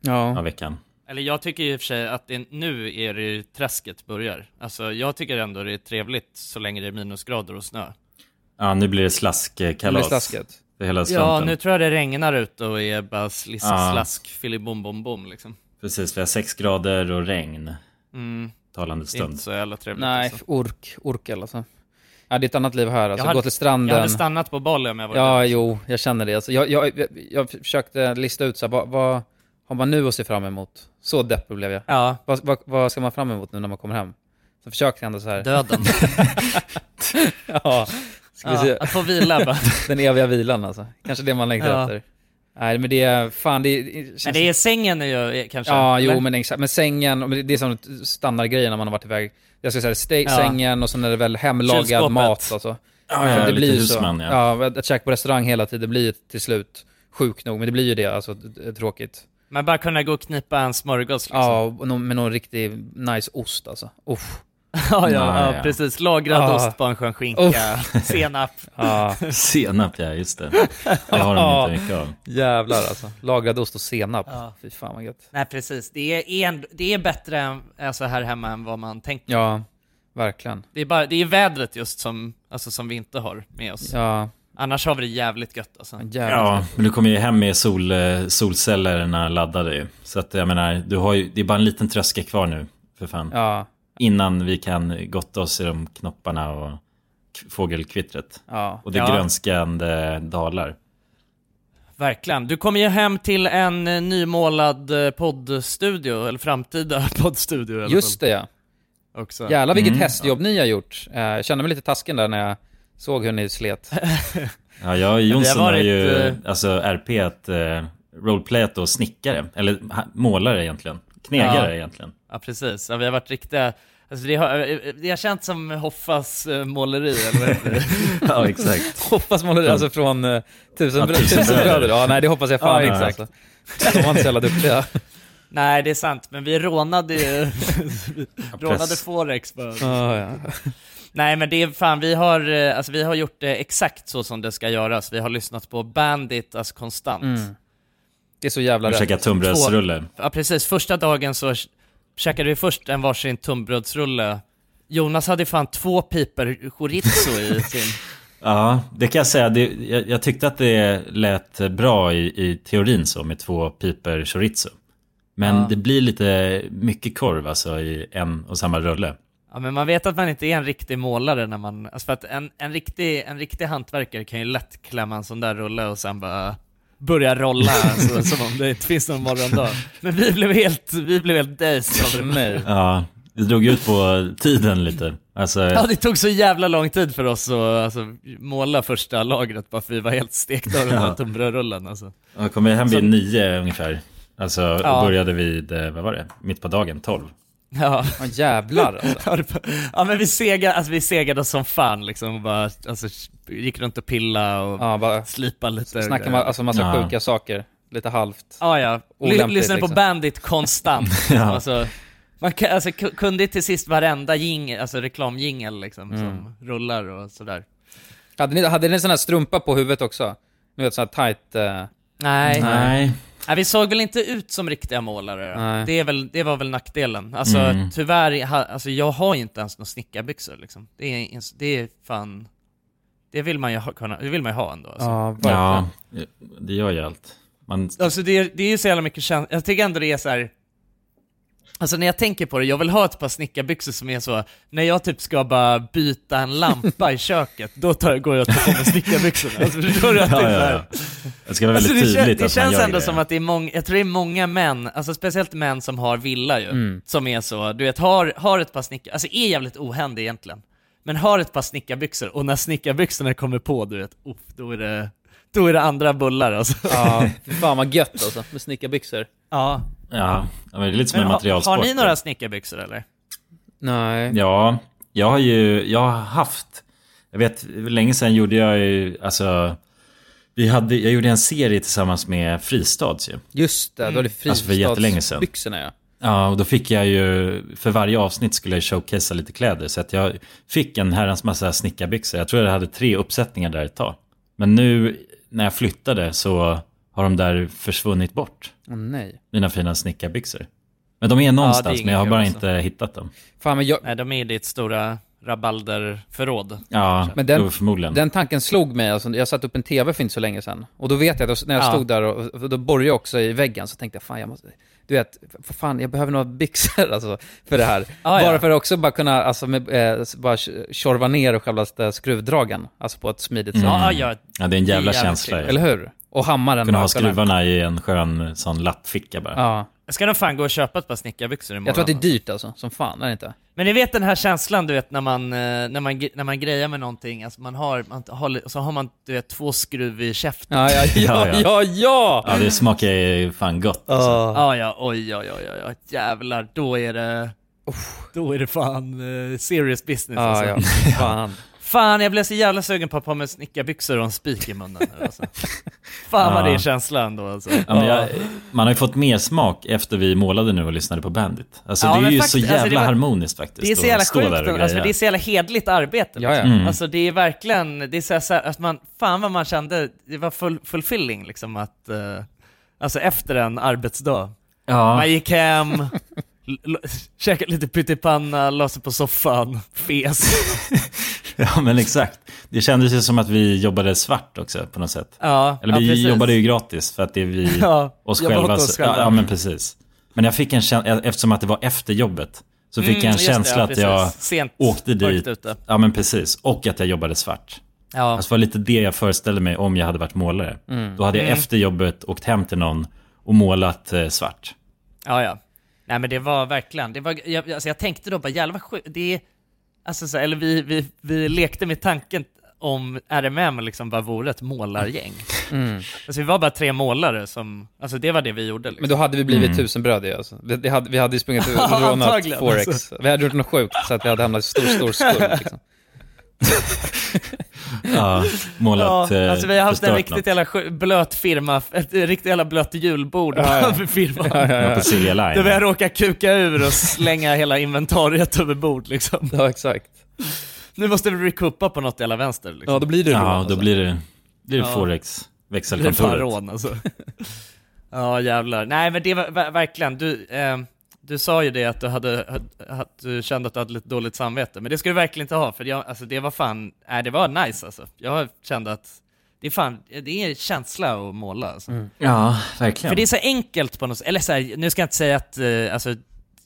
Ja.
av veckan.
Eller jag tycker i och för sig att det, nu är det ju träsket börjar. Alltså jag tycker ändå det är trevligt så länge det är minusgrader och snö.
Ja, nu blir det
Det
slaskkalas.
blir slasket.
För hela
Ja, nu tror jag det regnar ute och är bara slis,
Ja.
slask, filibom bom bom liksom.
Precis, vi har sex grader och regn.
Mm,
Talande
det
stund.
inte så jävla trevligt
Nej,
alltså.
ork, orkel alltså. Ja, det är ett annat liv här alltså.
Jag hade-
Gå till stranden.
Jag hade stannat på Bali om jag var
Ja,
där.
jo, jag känner det. Alltså, jag, jag, jag, jag försökte lista ut så här, vad, vad har man nu att se fram emot? Så deppig blev jag.
Ja,
Vad, vad, vad ska man fram emot nu när man kommer hem? Så försökte jag ändå så här.
döden. <laughs> <laughs>
ja,
ja,
se.
att få vila bara. <laughs>
Den eviga vilan alltså. Kanske det man längtar
Ja.
efter. Nej, men det är, fan det, det känns...
Men det är sängen är ju eh, kanske.
Ja,
eller?
jo men exakt. Men sängen, det är som standardgrejen när man har varit iväg. Jag ska säga det,
Ja.
sängen och sen är det väl hemlagad mat alltså.
Ja, ja,
det blir ju
husman,
så.
ja.
Ja, att käka på restaurang hela tiden, det blir till slut sjukt nog. Men det blir ju det, alltså tråkigt.
Men bara kunna gå och knipa en smörgås liksom.
Ja, och någon, med någon riktig nice ost alltså. Uff.
Ja, ja, ja, precis. Lagrad
Ja.
ost på en skön skinka, senap.
Ja, <laughs>
Senap, ja just det. Det har de inte mycket av.
jävlar alltså. Lagrad ost och senap.
Ja.
Fy fan vad gött.
Nej precis, det är, en, det är bättre än, alltså här hemma än vad man tänker.
Ja, verkligen.
Det är, bara, det är vädret just som, alltså, som vi inte har med oss.
Ja,
Annars har vi det jävligt gött alltså.
jävlar.
Ja, men du kommer ju hem med sol, eh, solcellerna laddade ju. Så att jag menar, du har ju, det är bara en liten tröskel kvar nu, för fan.
Ja,
Innan vi kan gotta oss i de knopparna och fågelkvittret.
ja.
Och det
Ja.
grönskande dalar.
Verkligen. Du kommer ju hem till en eh, nymålad eh, poddstudio, eller framtida <laughs> poddstudio i
Just det ja.
Också.
Jävlar vilket
Mm.
hästjobb ni har gjort. Eh, Jag kände mig lite tasken där när jag såg hur ni slet. <laughs>
Ja, jag och Jonsson
varit,
har ju,
eh,
alltså RP eh, roleplayat och snickare. Eller målare egentligen. Knegare
Ja.
egentligen.
Ja precis, ja, vi har varit riktiga, alltså det har, eh, det har känts som Hoffas eh, måleri eller vad? <laughs>
Ja, exakt.
Hoppas måleri, alltså från uh, Tusen,
Ja, Tusen bröder.
bröder. Ja, nej det hoppas jag fan
Ja,
inte
exakt.
alltså. De var inte så jävla duktiga. <laughs>
Nej det är sant, men vi rånade ju, <laughs> rånade. Forex bara.
Ja, ja.
Nej men det är fan, vi har, eh, alltså vi har gjort det exakt så som det ska göras. Vi har lyssnat på Bandit, alltså konstant.
Mm. Det är så jävla rätt.
käka tunnbrödsrulle.
Ja precis, första dagen så käkade vi först en varsin tunnbrödsrulle. Jonas hade fan två piper chorizo i <laughs> sin...
Ja, det kan jag säga. Det, jag, jag tyckte att det lät bra i, i teorin så med två piper chorizo. Men
Ja.
det blir lite mycket korv alltså i en och samma rulle.
Ja men man vet att man inte är en riktig målare när man, alltså för att en, en, riktig, en riktig hantverkare kan ju lätt klämma en sån där rulle och sen bara börja rolla alltså, <laughs> som om det inte finns någon morgondag. <laughs> Men vi blev helt, vi blev helt dazed av det.
Ja, det drog ut på tiden lite. Alltså,
Ja det tog så jävla lång tid för oss att alltså, måla första lagret bara för vi var helt stekta av den här
Ja.
tunnbrödsrullen alltså.
jag kom hem vid
Så-
nio ungefär. Alltså,
Ja.
började vid, eh, vad var det? Mitt på dagen, tolv.
Ja.
Ja, jävlar alltså. <laughs>
Ja, men vi segade, alltså vi segade som fan liksom och bara, alltså gick runt och pilla och
Ja, bara
slipa lite.
snacka ma- alltså massa
Ja.
sjuka saker. Lite halvt.
Ja, ja.
Olämpligt,
lyssnade på
liksom.
Bandit konstant. <laughs>
Ja.
alltså, man kan, alltså, ku- kunde till sist varenda jing, alltså reklamjingel liksom,
Mm.
som rullar och sådär.
Hade ni, hade ni sån här strumpa på huvudet också? Ni vet sån här tight... eh,
Nej.
Nej.
Nej, vi såg väl inte ut som riktiga målare.
Nej.
Det, är väl, det var väl nackdelen. Alltså
Mm.
tyvärr, ha- alltså, jag har ju inte ens några snickarbyxor liksom. Det är, det är fan... Det vill man ju ha, kunna, det vill man ju ha ändå. Alltså.
Ja, verkligen.
Ja, det gör ju allt. Man,
Alltså det, är- det är ju så jävla mycket känsla, jag tycker ändå det är så här. Alltså när jag tänker på det, jag vill ha ett par snickarbyxor som är så, när jag typ ska bara byta en lampa i köket, då tar, går jag och tar på mig snickarbyxorna. <laughs> Alltså förstår du? Att det,
ja,
är så
ja,
här-
ja. Det ska vara
Alltså
väldigt
det, kän,
tydligt
det
att man
känns
gör
ändå
det.
som att det är många, jag tror det är många män, alltså speciellt män som har villa ju,
Mm.
som är så, du vet, har, har ett par snickar, alltså är jävligt ohändig egentligen, men har ett par snickarbyxor, och när snickarbyxorna kommer på, du vet, uff, då är det, då är det andra bullar alltså.
Ja, <laughs> fan vad gött alltså, med snickarbyxor.
Ja.
Ja, men det är lite som
Men
en
har,
materialsport.
har ni några snickarbyxor eller?
Nej.
Ja, jag har ju, jag har haft, jag vet, länge sedan gjorde jag ju, alltså, vi hade, jag gjorde en serie tillsammans med Fristads ju.
Just det, då är det
Alltså för jättelänge sedan.
fristadsbyxorna ja.
Ja, och då fick jag ju, för varje avsnitt skulle jag showcasea lite kläder. Så att jag fick en herrans massa snickarbyxor. Jag tror jag hade tre uppsättningar där ett tag. Men nu när jag flyttade så har de där försvunnit bort.
Åh nej.
Mina fina snickarbyxor. Men de är någonstans,
inget
men jag har bara
alltså.
inte hittat dem.
Fan men jag,
Nej, de är i ditt stora rabalderförråd.
Ja,
Men den-
då förmodligen.
Den tanken slog mig, alltså, jag satte upp en TV för inte så länge sedan. Och då vet jag, att när jag
Ja.
stod där och, och då borrade jag också i väggen, så tänkte jag fan jag måste, du vet, för fan jag behöver några byxor <laughs> alltså, för det här.
Ja, ja.
Bara för att också bara kunna, alltså med, eh, bara tjorva ner själva skruvdragen, alltså på ett smidigt sätt.
Ja, ja,
Ja, det är en jävla
är
känsla.
Eller hur? Och hammaren.
Kunna ha skruvarna i en skön sån lappficka bara.
Ja.
Jag ska nog fan gå och köpa ett par snickarbyxor imorgon.
Jag tror att det är dyrt alltså, som fan, är det inte?
Men ni vet den här känslan du vet när man, eh, när man, när man grejar med någonting, alltså man har, man har, så har man du vet två skruv i käften.
Ja, ja, ja, <laughs>
Ja,
ja, ja!
Ja, det smakar ju fan gott. Alltså.
Ja, ja, oj, oj, oj, oj, oj, jävlar, då är det, då är det fan eh, serious business
Ja,
alltså.
ja, <laughs> fan.
Fan, jag blev så jävla sugen på att ha på mig snickarbyxor och en spik i munnen nu alltså. <laughs> Fan vad det är känslan ändå alltså.
Ja, jag, man har ju fått mer smak efter vi målade nu och lyssnade på Bandit. Alltså
Ja,
det är ju
faktiskt,
så
alltså,
jävla
det var-
harmoniskt faktiskt.
Det är så jävla sjukt, alltså, det är så jävla hedligt arbete.
Ja, ja.
liksom.
Mm.
Alltså det är verkligen, det är så här, så här, att man, fan vad man kände, det var full, fulfilling liksom att, eh, alltså efter en arbetsdag.
Ja,
Man gick hem, <laughs> käkade lite pyttipanna, la sig på soffan, fes. <laughs>
ja, men exakt. Det kändes ju som att vi jobbade svart också på något sätt.
Ja,
Eller
ja,
vi
precis.
jobbade ju gratis för att det är vi, <laughs>
Ja,
oss själva.
oss själva.
Ja, ja, men precis. Men jag fick en känsla, eftersom att det var efter jobbet, så fick jag en
Mm, det,
känsla
ja,
att jag.
Sent,
åkte dit.
Ute.
Ja, men precis. Och att jag jobbade svart.
Ja.
Alltså det var lite det jag föreställde mig om jag hade varit målare. Då hade jag
Mm.
efter jobbet åkt hem till någon och målat eh, svart.
Ja, ja. Nej men det var verkligen, det var, jag, alltså jag tänkte då bara jävlar vad sjukt, det är, alltså så, eller vi, vi, vi lekte med tanken om RMM liksom bara vore ett målargäng.
Mm.
Alltså vi var bara tre målare som, alltså det var det vi gjorde liksom.
Men då hade vi blivit
Mm.
tusenbrödiga alltså. det, det hade, Vi hade ju sprungit <laughs> och rånat Forex.
alltså.
Vi hade gjort något sjukt så att vi hade hamnat i stor, stor skuld liksom.
Ja, målat
Ja,
eh,
alltså vi har haft en riktigt jävla blöt firma, ett riktigt jävla blött julbord
Ja, ja. <laughs>
för firman.
Ja, på Silja Line.
Där vi har råkat kuka ur och slänga hela inventariet över bord liksom.
Ja, exakt.
Nu måste vi recoupa på något jävla vänster liksom.
Ja, då blir det
Ja,
alltså.
då blir det, blir det
Ja.
Forex,
Det är fan
växelkontoret.
rån alltså. Ja jävlar. Nej men det var ver- verkligen, du, eh, du sa ju det att du, hade, att du kände att du hade lite dåligt samvete, men det ska du verkligen inte ha, för jag, alltså det var fan, nej det var nice alltså. Jag kände att det är fan, det är en känsla att måla alltså.
Ja, verkligen.
För det är så enkelt på något sätt, eller så här, nu ska jag inte säga att, eh, alltså,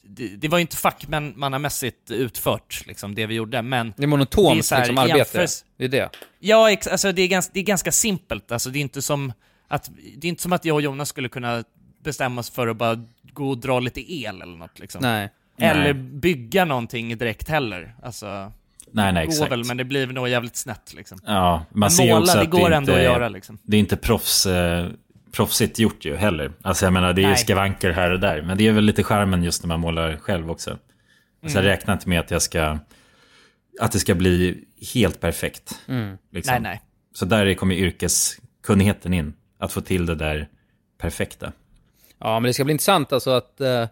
det, det var ju inte fackmannamässigt utfört, liksom, det vi gjorde, men
Det är monotont
Det är så här,
liksom, arbete.
jämförs-
Det är det.
Ja, ex- alltså det är, ganska, det är ganska simpelt. Alltså det är inte som att, det är inte som att jag och Jonas skulle kunna bestämma oss för att bara gå och dra lite el eller något liksom.
Nej.
Eller
Nej.
bygga någonting direkt heller. Alltså,
nej, nej,
det går
exakt.
väl, men det blir nog jävligt snett liksom.
Ja, man ser ju
Måla,
också
det
att
går
det
ändå
inte
att
är-
göra liksom.
Det är inte proffs, eh, proffsigt gjort ju heller. Alltså jag menar, det är ju
Nej.
skavanker här och där. Men det är väl lite charmen just när man målar själv också. Alltså
Mm.
jag räknar inte med att jag ska... Att det ska bli helt perfekt. Liksom.
Nej, nej.
Så där kommer yrkeskunnigheten in. Att få till det där perfekta.
Ja, men det ska bli intressant alltså att eh,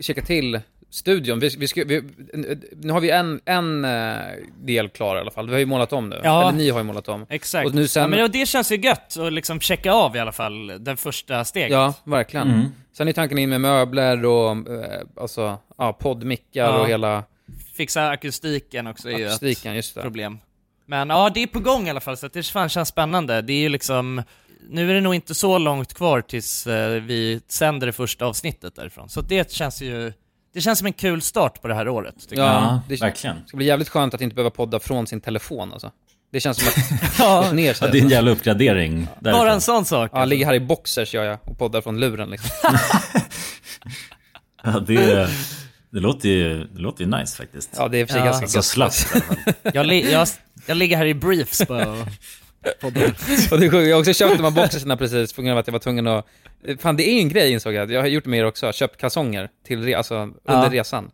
checka till studion. Vi, vi ska, vi, nu har vi en, en eh, del klar i alla fall. Vi har ju målat om nu.
Ja.
Eller ni har ju målat om.
Exakt.
Och nu sen-
ja, men det känns ju gött att liksom checka av i alla fall det första steget.
Ja, verkligen.
Mm.
Sen är tanken in med möbler och eh, alltså, ja, poddmickar
Ja.
och hela
Fixa akustiken också är ju ett
akustiken, just det.
problem. Men ja, det är på gång i alla fall, så det fan känns spännande. Det är ju liksom, nu är det nog inte så långt kvar tills eh, vi sänder det första avsnittet därifrån. Så det känns ju, det känns som en kul start på det här året. Tycker jag.
Ja, det
verkligen.
ska bli jävligt skönt att inte behöva podda från sin telefon alltså. Det känns som att <laughs> ja. ner sig.
Ja, det är en jävla uppgradering.
Bara
därifrån.
en sån sak.
Ja, jag ligger här i boxers gör jag och poddar från luren liksom. <laughs>
Ja, det, det, låter ju, det låter ju nice faktiskt.
Ja, det är för sig
Ja.
ganska
Så
gött.
slappt fall.
Jag, li- jag, jag ligger här i briefs bara och. <laughs>
Och det är sjukt, jag har också köpt de här boxerserna precis på grund av att jag var tvungen att... Fan, det är en grej insåg jag. Jag har gjort det med er också. Köpt kalsonger till re... alltså, under
Ja.
resan.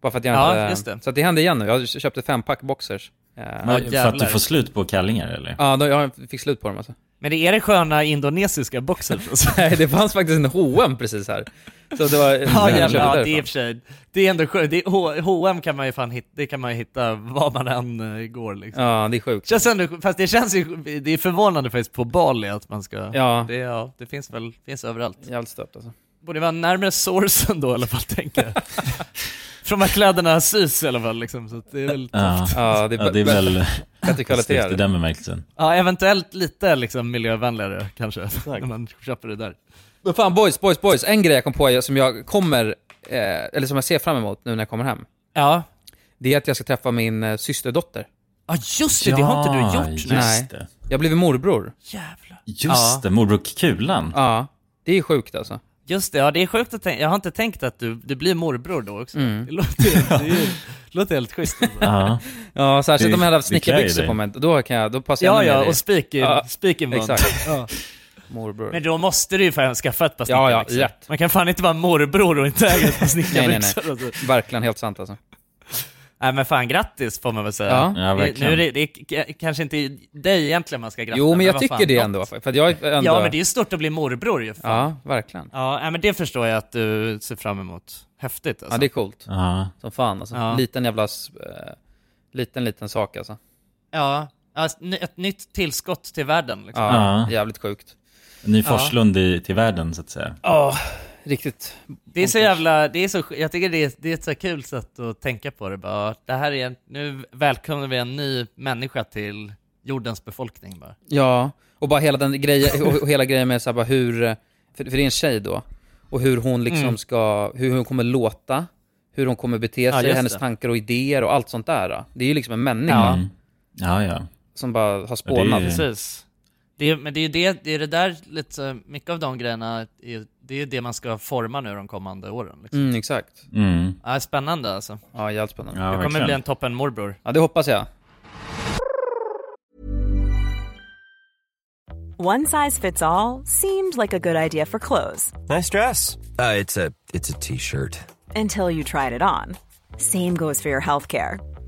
Bara för att jag
Ja,
inte...
just det.
Så att det hände igen nu. Jag köpte fem pack boxers. Eh,
Ja,
Men för att du får slut på kallingar eller?
Ja, då, jag fick slut på dem alltså.
Men det är det sköna indonesiska boxers <laughs> alltså.
Nej, det fanns faktiskt en H&M precis här. Så det var...
Ja, jävlar, ja, det är i och för sig, det är ändå skönt. Det är, H&M kan man ju fan hitta, det kan man ju hitta var man än eh, går liksom.
Ja, det är sjukt.
Känns ändå, fast det känns ju, det är förvånande faktiskt på Bali att man ska,
Ja.
det, ja, det finns väl, finns överallt.
Jävligt stött alltså.
Borde vara närmare sourcen då i alla fall, tänker jag. <laughs> Från var kläderna sys i alla fall liksom, så det är väl
Ja,
Ja, det är,
ja det är väl
bättre
snyggt i den bemärkelsen.
Ja, eventuellt lite liksom miljövänligare kanske, när man köper det där.
Men fan boys, boys, boys. En grej jag kom på som jag kommer, eh, eller som jag ser fram emot nu när jag kommer hem.
Ja.
Det är att jag ska träffa min eh, systerdotter.
Ja just det, det har inte du gjort.
just
Nej.
Det.
Jag har blivit morbror.
Jävlar.
Just
Ja.
det, morbror Kulan.
Ja, det är sjukt alltså.
Just det, ja det är sjukt att tänka, jag har inte tänkt att du, du blir morbror då också.
Mm.
Det låter, det är, ju- låter helt schysst alltså.
Ja.
Ja, särskilt
Det-
om jag hade
det
haft snickarbyxor
klär ju
på mig. Då, kan jag, då passar jag
Ja
ännu mer
ja,
i
och speaking,
Ja,
speaking bond.
exakt.
Ja.
Morbror.
Men då måste du ju fan skaffa ett par
Ja, ja,
snickarbyxor.
lätt.
Man kan fan inte vara morbror och inte äga ett par
nej, nej, nej.
snickarbyxor. Alltså.
Verkligen helt sant alltså.
Nej men fan grattis får man väl säga.
Ja.
Ja,
Det-
verkligen.
nu är det, det är k- kanske inte dig egentligen man ska gratta.
Jo, men jag
vad
tycker
fan,
det
något.
ändå. För att jag är ändå...
Ja men det är ju stort att bli morbror ju. Fan.
Ja, verkligen.
Ja, nej, men det förstår jag att du ser fram emot. Häftigt alltså.
Ja, det är coolt.
Ja.
Som fan alltså.
Ja.
Liten jävla... s- Eh, liten, liten sak alltså.
Ja, alltså, ny- ett nytt tillskott till världen liksom.
Ja,
Ja.
jävligt sjukt.
Ny Forslund i, till världen så att säga.
Ja, riktigt.
Det är så jävla, det är så, jag tycker det är, det är ett så kul sätt att tänka på det bara. Det här är en, nu välkomnar vi en ny människa till jordens befolkning bara.
Ja, och bara hela den grejen, och och hela grejen med så här, bara hur, för, för det är en tjej då, och hur hon liksom
Mm.
ska, hur hon kommer låta, hur hon kommer bete
Ja,
sig,
just
hennes
det.
tankar och idéer och allt sånt där. Det är ju liksom en människa
Ja.
Mm. Ja, ja.
som bara har
Ja, det
spånat.
är-
Precis. Det är, men det är ju det, det är det där lite, mycket av de grejerna, är, det är ju det man ska forma nu de kommande åren. Liksom.
Mm, exakt.
Mm.
Ja, spännande alltså.
Ja, jävligt spännande.
Ja,
Ja.
Jag kommer
verkligen.
bli en toppen morbror.
det hoppas jag.
One size fits all seemed like a good idea for clothes
Nice dress. Uh, it's a it's a t-shirt.
until you tried it on. Same goes for your healthcare.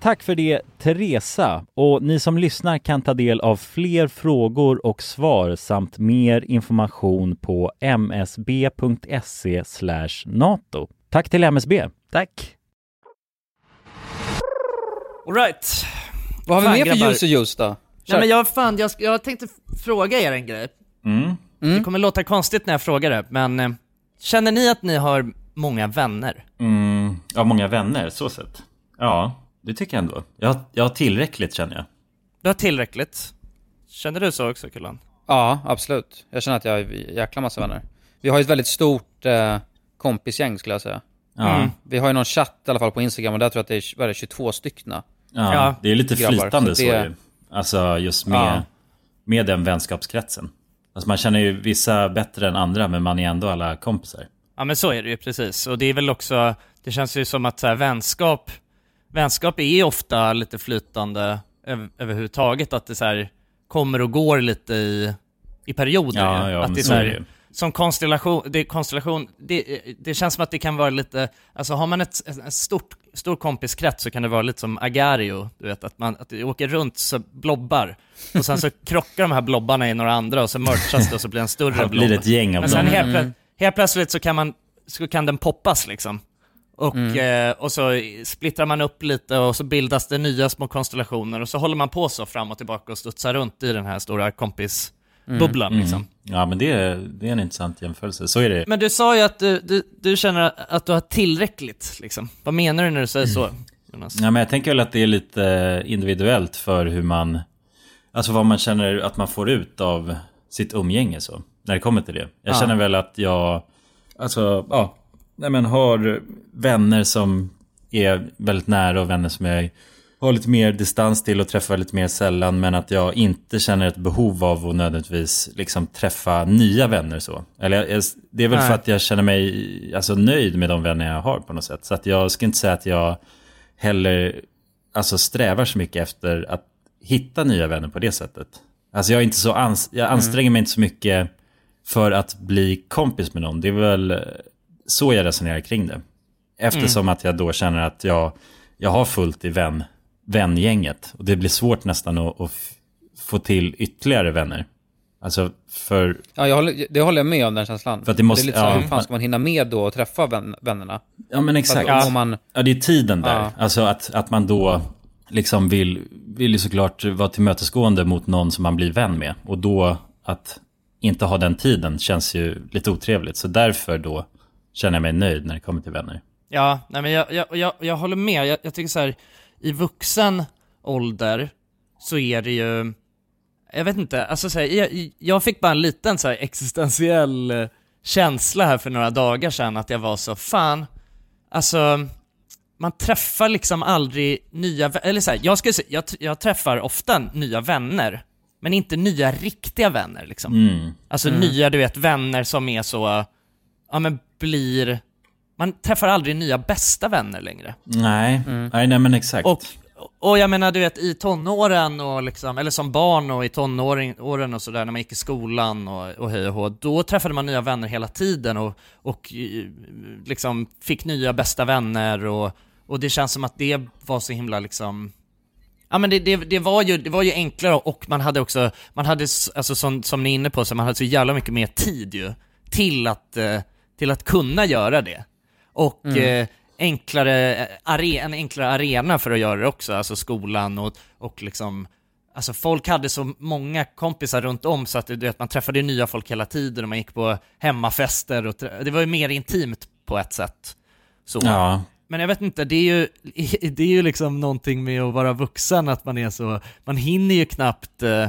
Tack för det Teresa och ni som lyssnar kan ta del av fler frågor och svar samt mer information på msb.se nato. Tack till MSB.
Tack.
Alright.
Vad har vi
Fan,
mer för ljus och ljus då?
Nej men jag, fan, jag, jag tänkte fråga er en grej.
Mm.
Det kommer låta konstigt när jag frågar det, men eh, känner ni att ni har många vänner?
Mm, ja, många vänner, så sett. Ja, det tycker jag ändå. Jag, jag har tillräckligt känner jag.
Du har tillräckligt. Känner du så också Kulan?
Ja, absolut. Jag känner att jag har en jäkla massa vänner. Vi har ju ett väldigt stort eh, kompisgäng skulle jag säga.
Ja.
Mm. Vi har ju någon chatt i alla fall på Instagram och där tror jag att det är, det, 22 styckna.
Ja, det är lite
grabbar.
flytande så,
det-
ju. Alltså just med,
Ja.
med den vänskapskretsen. Alltså man känner ju vissa bättre än andra men man är ändå alla kompisar.
Ja men så är det ju precis, och det är väl också, det känns ju som att så här, vänskap, vänskap är ofta lite flytande över, överhuvudtaget, att det så här, kommer och går lite i, i perioder
Ja, ja,
att det är
så
så
är
här, som konstellation, det konstellation, det, det känns som att det kan vara lite, alltså har man ett, en stort, stor kompiskrets så kan det vara lite som Agario, du vet, att man, att det åker runt så blobbar, och sen så krockar de här blobbarna i några andra och så merchas det och så blir det en större blob.
blir det ett gäng av
Men sen helt, plö-
Mm.
helt plötsligt så kan man, så kan den poppas liksom. Och,
Mm.
eh, och så splittrar man upp lite och så bildas det nya små konstellationer och så håller man på så fram och tillbaka och studsar runt i den här stora kompisbubblan
Mm.
liksom.
Ja men det är, det är en intressant jämförelse, så är det.
Men du sa ju att du, du, du känner att du har tillräckligt liksom. Vad menar du när du säger så, Jonas?
Ja, men jag tänker väl att det är lite individuellt för hur man, alltså vad man känner att man får ut av sitt umgänge så, när det kommer till det. Jag
Ja.
känner väl att jag, alltså, ja, nej men har vänner som är väldigt nära och vänner som jag har lite mer distans till och träffar lite mer sällan men att jag inte känner ett behov av att nödvändigtvis liksom träffa nya vänner så. Eller det är väl
Nej.
för att jag känner mig alltså, nöjd med de vänner jag har på något sätt. Så att jag ska inte säga att jag heller alltså, strävar så mycket efter att hitta nya vänner på det sättet. Alltså jag är inte så ans- jag anstränger mig inte så mycket för att bli kompis med någon. Det är väl så jag resonerar kring det. Eftersom att jag då känner att jag, jag har fullt i vän, vängänget. Och det blir svårt nästan att, att få till ytterligare vänner. Alltså för...
Ja, jag håller, det håller jag med om den känslan.
För att det måste-
är lite så här,
ja.
hur fan ska man hinna med då och träffa vän, vännerna?
Ja men exakt.
Att om man,
Ja det är tiden där.
Ja.
Alltså att, att man då liksom vill, vill ju såklart vara tillmötesgående mot någon som man blir vän med. Och då att inte ha den tiden känns ju lite otrevligt. Så därför då känner jag mig nöjd när det kommer till vänner.
Ja, nej men jag, jag, jag, jag håller med. Jag, jag tycker så här, i vuxen ålder så är det ju, jag vet inte, alltså så här, jag, jag fick bara en liten så här existentiell känsla här för några dagar sedan att jag var så, fan, alltså man träffar liksom aldrig nya, eller så här, jag skulle säga, jag, jag träffar ofta nya vänner, men inte nya riktiga vänner liksom.
Mm.
Alltså
Mm.
nya, du vet, vänner som är så, ja men blir, man träffar aldrig nya bästa vänner längre.
Nej, nej, nej men exakt.
Och, och jag menar du vet i tonåren och liksom, eller som barn och i tonåren och sådär när man gick i skolan och, och hej och hå, då träffade man nya vänner hela tiden och, och eh, liksom fick nya bästa vänner och, och det känns som att det var så himla liksom Ja men det, det, det, var ju, det var ju enklare och man hade också, man hade, alltså som, som ni är inne på, så man hade så jävla mycket mer tid ju till att, eh, till att kunna göra det. Och
Mm.
eh, enklare, eh, are, en enklare arena för att göra det också, alltså skolan och, och liksom Alltså folk hade så många kompisar runt om så att du vet, man träffade nya folk hela tiden och man gick på hemmafester och det var ju mer intimt på ett sätt. Så.
Ja.
Men jag vet inte, det är ju, <laughs> det är ju liksom någonting med att vara vuxen, att man är så, man hinner ju knappt eh,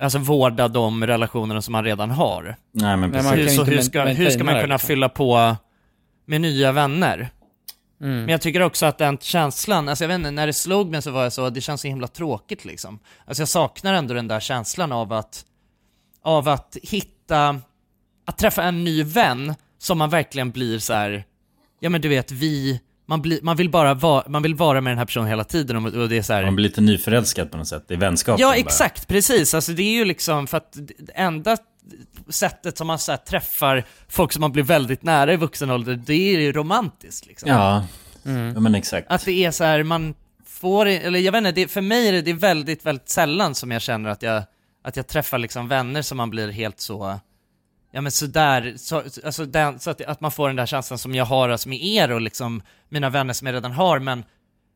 Alltså vårda de relationerna som man redan har.
Nej, men
hur,
kan
så hur ska, hur ska man kunna
liksom.
fylla på med nya vänner?
Mm.
Men jag tycker också att den känslan, alltså jag vet inte, när det slog mig så var jag så, det känns så himla tråkigt liksom. Alltså jag saknar ändå den där känslan av att, av att hitta, att träffa en ny vän som man verkligen blir så här. ja men du vet, vi, man, blir, man vill bara vara, man vill vara med den här personen hela tiden och, och det är så här.
Man blir lite nyförälskad på något sätt. Det är vänskapen
Ja
bara.
exakt, precis. Alltså det är ju liksom för att enda sättet som man så här, träffar folk som man blir väldigt nära i vuxen ålder, det är ju romantiskt liksom.
Ja,
Mm.
ja men exakt.
Att det är så här, man får, eller jag vet inte, det, för mig är det, det är väldigt, väldigt sällan som jag känner att jag, att jag träffar liksom vänner som man blir helt så, ja men sådär, så, alltså den, så att, att man får den där känslan som jag har alltså med er och liksom mina vänner som jag redan har, men,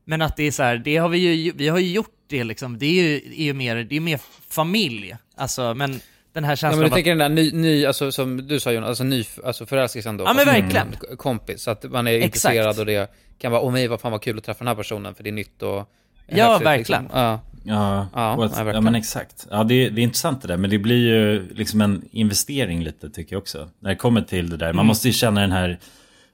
men att det är så här, det har vi ju, vi har ju gjort det liksom, det är ju, är ju mer, det är mer familj, alltså, men den här
Ja,
känslan
men du
att,
tänker den där ny, ny alltså som du sa Jonas, alltså ny, alltså förälskelsen då?
Ja, men
fast
verkligen.
en kompis, så att man är
Exakt.
intresserad och det kan vara, åh nej vad fan vad kul att träffa den här personen för det är nytt och
Ja,
häftigt,
verkligen.
Liksom. Ja.
Ja,
Ja,
att, ja men exakt. Ja, det, det är intressant det där, men det blir ju liksom en investering lite tycker jag också. När det kommer till det där. Man
Mm.
måste ju känna den här,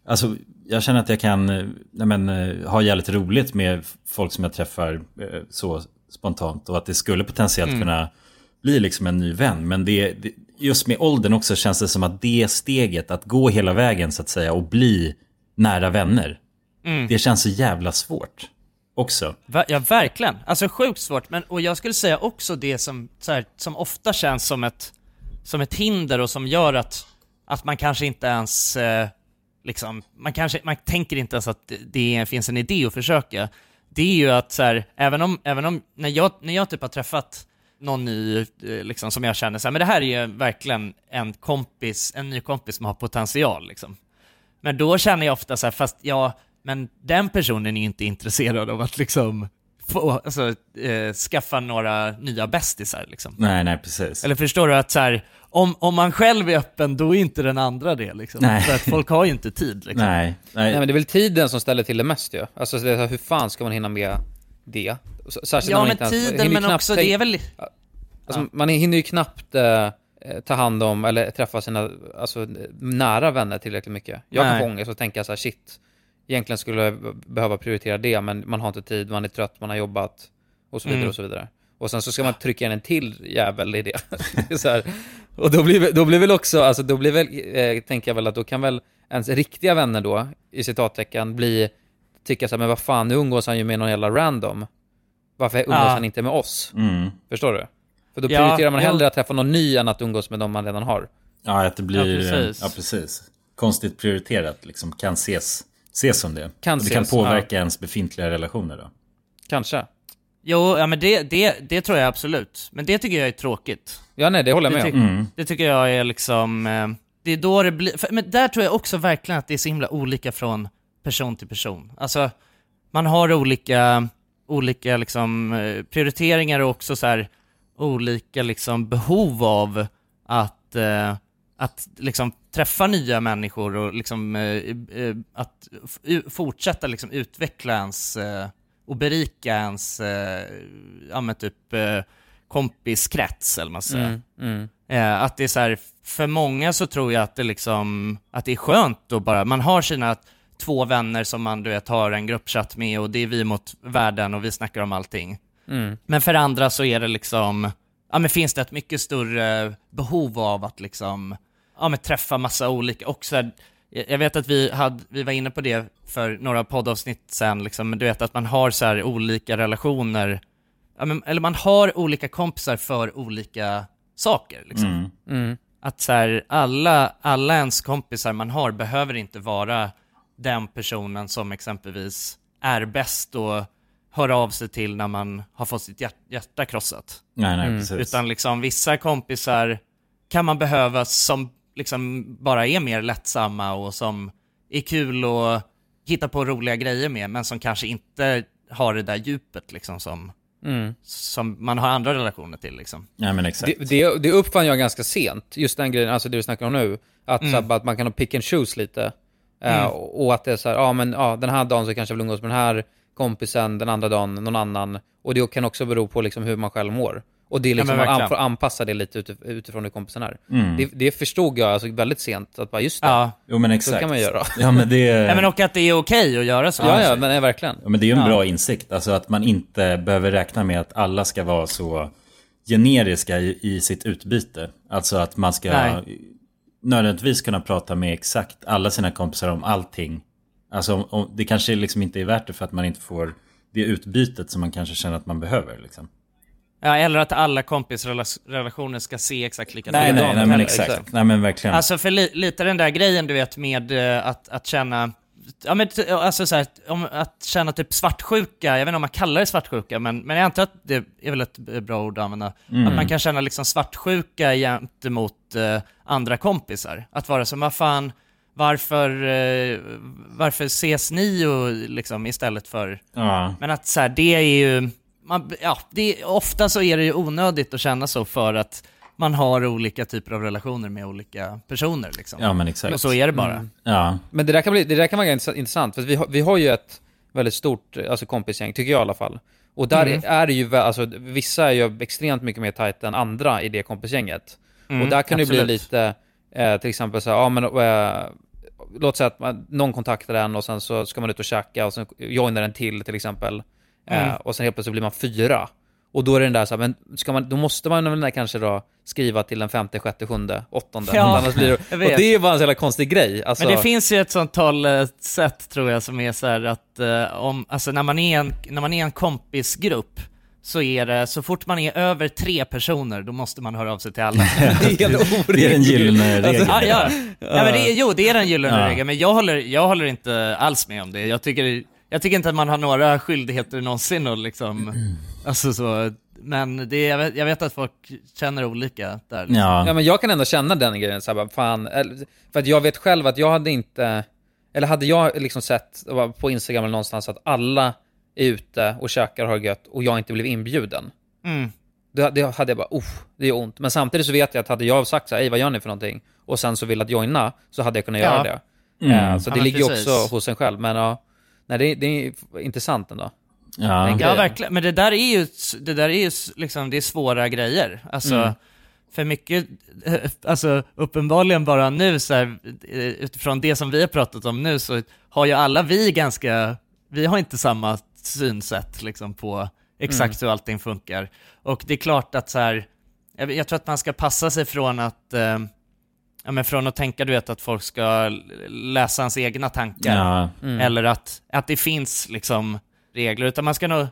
alltså jag känner att jag kan nej, men, eh, ha jävligt roligt med folk som jag träffar eh, så spontant. Och att det skulle potentiellt
Mm.
kunna bli liksom en ny vän. Men det, det, just med åldern också känns det som att det steget, att gå hela vägen så att säga och bli nära vänner.
Mm.
Det känns så jävla svårt också.
Va- Ja, verkligen. Alltså sjukt svårt, men och jag skulle säga också det som, så här, som ofta känns som ett, som ett hinder och som gör att, att man kanske inte ens, eh, liksom, man kanske, man tänker inte ens att det- finns en idé att försöka. Det är ju att så här, även om, även om, när jag, när jag typ har träffat någon ny, eh, liksom, som jag känner så här, men det här är ju verkligen en kompis, en ny kompis som har potential liksom. Men då känner jag ofta så här, fast ja, men den personen är inte intresserad av att liksom få, alltså, eh, skaffa några nya bästisar liksom.
Nej, nej, precis.
Eller förstår du att så här, om, om man själv är öppen, då är inte den andra det liksom.
Nej.
För att folk har ju inte tid liksom.
Nej, nej.
Nej men det är väl tiden som ställer till det mest ju. Alltså det här, hur fan ska man hinna med det? Särskilt när
Ja
man
men tiden, men
knappt
också det är väl...
Alltså, Man hinner ju knappt eh, eh, ta hand om eller träffa sina alltså, nära vänner tillräckligt mycket. Jag kan få ångest och tänka så här, shit, egentligen skulle behöva prioritera det, men man har inte tid, man är trött, man har jobbat och så vidare
Mm.
och så vidare. Och sen så ska man trycka in en till jävel i det. <laughs> Det är så här, och då blir, väl- då blir väl också, alltså då blir väl, eh, tänker jag väl att då kan väl ens riktiga vänner då, i citattecken, bli, tycka så här, men vad fan, nu umgås han ju med någon jävla random. Varför umgås
Ja.
han inte med oss?
Mm.
Förstår du? För då
Ja,
prioriterar man
ja.
hellre att träffa någon ny än att umgås med de man redan har.
Ja, att det blir...
Ja,
Ja,
precis.
precis. Konstigt prioriterat, liksom. Kan ses, ses som det.
Kan
det kan
ses,
påverka ens befintliga relationer då.
Kanske.
Jo, ja men det, det, det tror jag absolut. Men det tycker jag är tråkigt.
Ja, nej, det håller jag
det,
med om.
Mm.
det tycker jag är liksom, eh, det är då det blir, för, men där tror jag också verkligen att det är så himla olika från person till person. Alltså, man har olika, olika liksom eh, prioriteringar och också så här olika liksom behov av att, eh, att liksom träffa nya människor och liksom eh, eh, att f- u- fortsätta liksom utveckla ens eh, och berika ens, eh, ja men typ eh, kompiskrets eller man säger.
Mm, mm.
Eh, att det är så här, för många så tror jag att det liksom, att det är skönt att bara, man har sina två vänner som man du vet har en gruppchatt med och det är vi mot världen och vi snackar om allting.
Mm.
Men för andra så är det liksom, ja men finns det ett mycket större behov av att liksom, ja men träffa massa olika, och så här, jag vet att vi, hade, vi var inne på det för några poddavsnitt sen, liksom, men du vet att man har så här olika relationer, ja, men, eller man har olika kompisar för olika saker. Liksom.
Mm.
Mm.
Att så här, alla, alla ens kompisar man har behöver inte vara den personen som exempelvis är bäst och hör av sig till när man har fått sitt hjärt- hjärta krossat.
Nej, nej,
Mm.
precis.
Utan liksom vissa kompisar kan man behöva som liksom bara är mer lättsamma och som är kul att hitta på roliga grejer med, men som kanske inte har det där djupet liksom som,
Mm.
som man har andra relationer till liksom.
Ja, men exakt.
Det, det, det uppfann jag ganska sent, just den grejen, alltså det vi snackar om nu. Att,
Mm.
så här, att man kan ha pick and choose lite. Eh,
Mm.
och och att det är så här, ja men ja, den här dagen så kanske jag vill umgås med den här kompisen, den andra dagen någon annan. Och det kan också bero på liksom hur man själv mår. Och det är
Ja,
liksom,
men
man får anpassa det lite utif- utifrån hur kompisen är.
Mm.
Det, det förstod jag alltså väldigt sent, att bara just det,
Ja.
Jo men
så
exakt.
kan man göra.
Ja men det. <laughs>
Ja, men och att det är okej att göra så.
Ja, ja, men nej, verkligen.
Ja, men det är ju en
Ja.
bra insikt. Alltså att man inte behöver räkna med att alla ska vara så generiska i, i sitt utbyte. Alltså att man ska
Nej.
nödvändigtvis kunna prata med exakt alla sina kompisar om allting. Alltså om, om, det kanske liksom inte är värt det för att man inte får det utbytet som man kanske känner att man behöver. Liksom.
Ja, eller att alla kompisrelationer ska se exakt likadana
Nej,
ut
nej, nej, men
heller.
exakt. Nej, men verkligen.
Alltså för li, lite den där grejen du vet med eh, att, att känna, ja men alltså så här, om, att känna typ svartsjuka, jag vet inte om man kallar det svartsjuka, men, men jag antar att det är väl ett bra ord att använda.
Mm.
Att man kan känna liksom svartsjuka gentemot eh, andra kompisar. Att vara som, vad fan, varför, eh, varför ses ni och liksom istället för
Ja.
men att så här, det är ju, man, ja, det är, ofta så är det ju onödigt att känna så för att man har olika typer av relationer med olika personer liksom.
Ja, men exakt.
Och så är det bara.
Mm.
Ja.
Men det där kan, bli, det där kan vara ganska intressant, för vi har, vi har ju ett väldigt stort alltså kompisgäng, tycker jag i alla fall. Och där
Mm.
är det ju, vä- alltså vissa är ju extremt mycket mer tajta än andra i det kompisgänget.
Mm,
och där kan det bli
absolut.
lite, eh, till exempel så här, ja men, eh, låt säga att man, någon kontaktar en och sen så ska man ut och käka och sen joinar en till till exempel. Eh,
Mm.
och sen helt plötsligt blir man fyra. Och då är det den där så här, men ska man, då måste man väl kanske då skriva till den femte, sjätte, sjunde, åttonde.
Ja,
Annars blir det, <laughs> och det är bara en så jävla konstig grej. Alltså,
Men det finns ju ett sånt talesätt tror jag som är så här att eh, om, alltså när man är en, när man är en kompisgrupp så är det, så fort man är över tre personer, då måste man höra av sig till alla. <laughs>
det är helt <laughs> orimligt.
Det är den gyllene regeln.
ja, ja. ja men det är, jo, det är den gyllene
Ja.
regeln, men jag håller, jag håller inte alls med om det. Jag tycker, jag tycker inte att man har några skyldigheter någonsin att liksom, alltså så, men det, jag, vet, jag vet att folk känner olika där. Liksom.
Ja.
Ja men jag kan ändå känna den grejen, så här, bara, fan, för att jag vet själv att jag hade inte, eller hade jag liksom sett på Instagram eller någonstans att alla är ute och käkar och har gött och jag inte blev inbjuden.
Mm.
Då, det hade jag bara, uff, det är ont. Men samtidigt så vet jag att hade jag sagt så här, "Ey, vad gör ni för någonting? Och sen så vill att joina, så hade jag kunnat
Ja.
göra det.
Mm.
Eh, så
Ja,
det
men
ligger ju
precis.
också hos en själv. Men ja, nej, det, det är intressant ändå.
Ja.
Ja verkligen, men det där är ju, det där är ju liksom, det är svåra grejer. Alltså,
Mm.
för mycket, alltså uppenbarligen bara nu så här, eh, utifrån det som vi har pratat om nu så har ju alla vi ganska, vi har inte samma synsätt liksom på exakt hur allting funkar. Och det är klart att så här, jag, jag tror att man ska passa sig från att eh, Ja men från att tänka du vet att folk ska läsa ens egna tankar
Ja.
Mm.
eller att, att det finns liksom regler, utan man ska nog,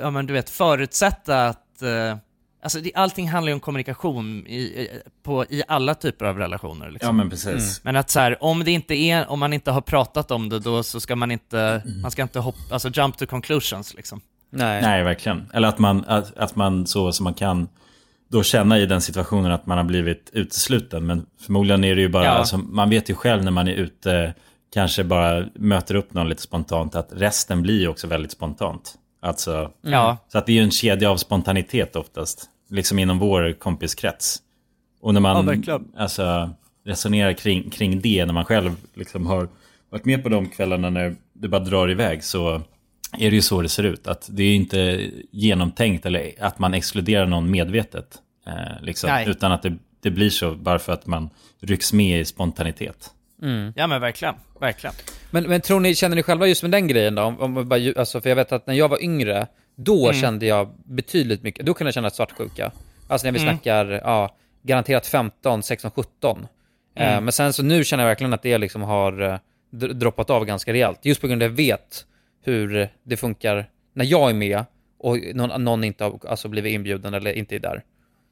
ja men du vet, förutsätta att, eh, alltså det, allting handlar ju om kommunikation i, i- på, i alla typer av relationer liksom.
ja, men precis.
Men att så här, om det inte är, om man inte har pratat om det då så ska man inte, man ska inte hoppa, alltså jump to conclusions liksom.
Nej.
Nej, verkligen. Eller att man, att, att man så som man kan då känna i den situationen att man har blivit utesluten. Men förmodligen är det ju bara,
Ja.
alltså, man vet ju själv när man är ute, kanske bara möter upp någon lite spontant, att resten blir ju också väldigt spontant. Alltså,
Ja.
Så att det är ju en kedja av spontanitet oftast, liksom inom vår kompiskrets. Och när
Ja,
man
verkligen.
alltså, resonerar kring, kring det, när man själv liksom har varit med på de kvällarna när det bara drar iväg, så är det ju så det ser ut. Att det är inte genomtänkt eller att man exkluderar någon medvetet. Eh, liksom, utan att det, det blir så bara för att man rycks med i spontanitet.
Ja men verkligen, verkligen.
Men, men tror ni, känner ni själva just med den grejen då? Om, om bara, ju- alltså, för jag vet att när jag var yngre, då
Mm.
kände jag betydligt mycket, då kunde jag känna svartsjuka. Alltså när vi
Mm.
snackar, ja, garanterat 15, 16, 17. Eh,
Mm.
men sen så nu känner jag verkligen att det liksom har eh, dr- droppat av ganska rejält. Just på grund av att jag vet hur det funkar när jag är med och någon, någon inte har alltså, blivit inbjuden eller inte är där.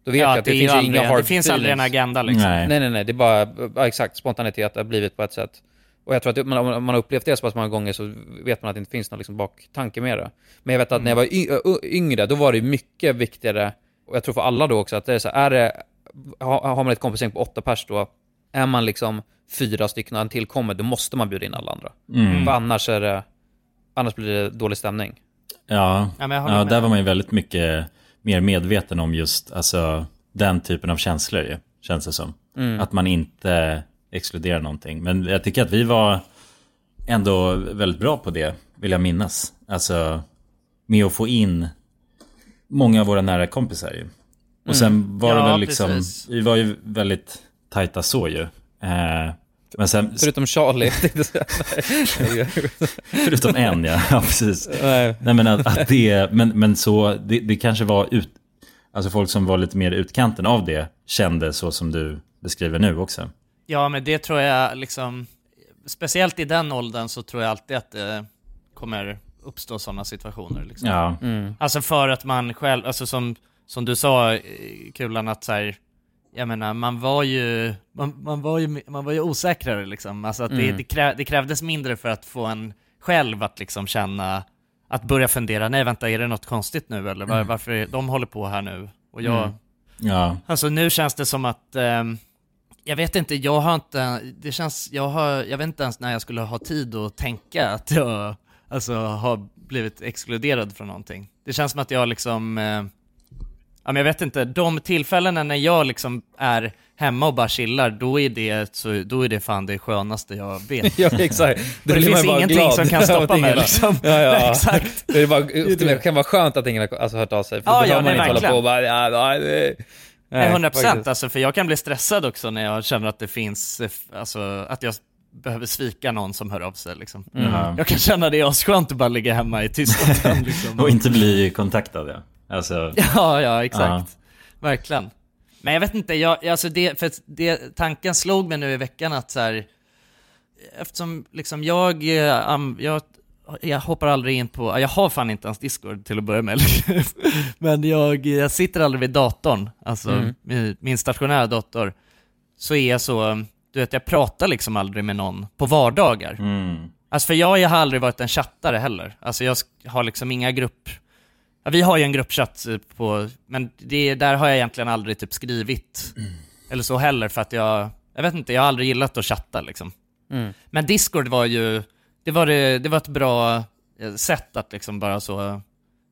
Då vet
Ja,
jag att det,
det
finns
ju
inga
aldrig-
hard
det finns aldrig en
feelings.
agenda, liksom.
Nej.
Nej, nej, nej. Det är bara, ja, exakt, spontanitet har blivit på ett sätt. Och jag tror att det- man, om man har upplevt det så pass många gånger så vet man att det inte finns någon liksom baktanke med det. Men jag vet att när jag var yngre, då var det mycket viktigare, och jag tror för alla då också, att det är så här, är det, har, har man ett kompisgäng på åtta pers då, är man liksom fyra stycken och en till kommer, då måste man bjuda in alla andra.
Mm.
För annars är det, annars blir det dålig stämning.
Ja,
Ja,
ja där var man ju väldigt mycket mer medveten om just alltså, den typen av känslor ju, känns det som.
Mm.
Att man inte exkluderar någonting. Men jag tycker att vi var ändå väldigt bra på det, vill jag minnas. Alltså, med att få in många av våra nära kompisar ju. Och sen var det
Mm. Ja,
väl liksom,
precis.
vi var ju väldigt tajta så ju. Eh, men sen,
Förutom Charlie. <laughs> <laughs>
Förutom en ja, ja precis.
Nej.
Nej men att, att det, men, men så, det, det kanske var ut, alltså folk som var lite mer utkanten av det kände så som du beskriver nu också.
Ja, men det tror jag liksom, speciellt i den åldern så tror jag alltid att det kommer uppstå sådana situationer. Liksom.
Ja.
Mm.
Alltså för att man själv, alltså som, som du sa eh, Kulan, att så här, jag menar, man var ju, man, man var ju, man var ju osäkrare liksom. Alltså att det,
Mm.
det, krä, det krävdes mindre för att få en själv att liksom känna, att börja fundera, nej vänta, är det något konstigt nu eller var,
Mm.
varför är, de håller på här nu? Och jag,
Mm. Ja.
Alltså nu känns det som att, ehm, jag vet inte, jag har inte, det känns, jag har, jag vet inte ens när jag skulle ha tid att tänka att jag, alltså har blivit exkluderad från någonting. Det känns som att jag liksom, eh, men jag vet inte, de tillfällena när jag liksom är hemma och bara chillar, då är det, så, då är det fan det skönaste jag vet. <laughs>
Ja, exakt. <laughs> Då
det
man
finns ingenting
glad
som kan <laughs> stoppa
att
mig liksom.
Ja, ja.
Exakt.
Det, är bara, det, kan vara skönt att ingen har alltså, hört av sig. För
Ja,
då
ja,
behöver man
nej,
inte hålla på och bara, ja, ja, det,
Nej, 100
faktiskt.
procent alltså, för jag kan bli stressad också när jag känner att det finns, eh, alltså att jag behöver svika någon som hör av sig liksom.
Mm.
Jag kan känna det är asskönt att bara ligga hemma i tystnaden liksom.
Och inte bli kontaktad ja. Alltså, <laughs>
Ja, ja, exakt. Verkligen. Men jag vet inte, jag, alltså det, för det, tanken slog mig nu i veckan att så här, eftersom liksom jag, eh, jag, jag hoppar aldrig in på, jag har fan inte ens Discord till att börja med. <laughs> Men jag, jag sitter aldrig vid datorn, alltså
Mm.
min, min stationära dator. Så är jag så, du vet jag pratar liksom aldrig med någon på vardagar.
mm.
Alltså för jag har aldrig varit en chattare heller. Alltså jag har liksom inga grupp... Ja, vi har ju en gruppchatt eh, på, men det, där har jag egentligen aldrig typ skrivit. Eller så heller för att jag, jag vet inte, jag har aldrig gillat att chatta liksom.
Mm.
Men Discord var ju, det var, det, det var ett bra eh, sätt att liksom bara så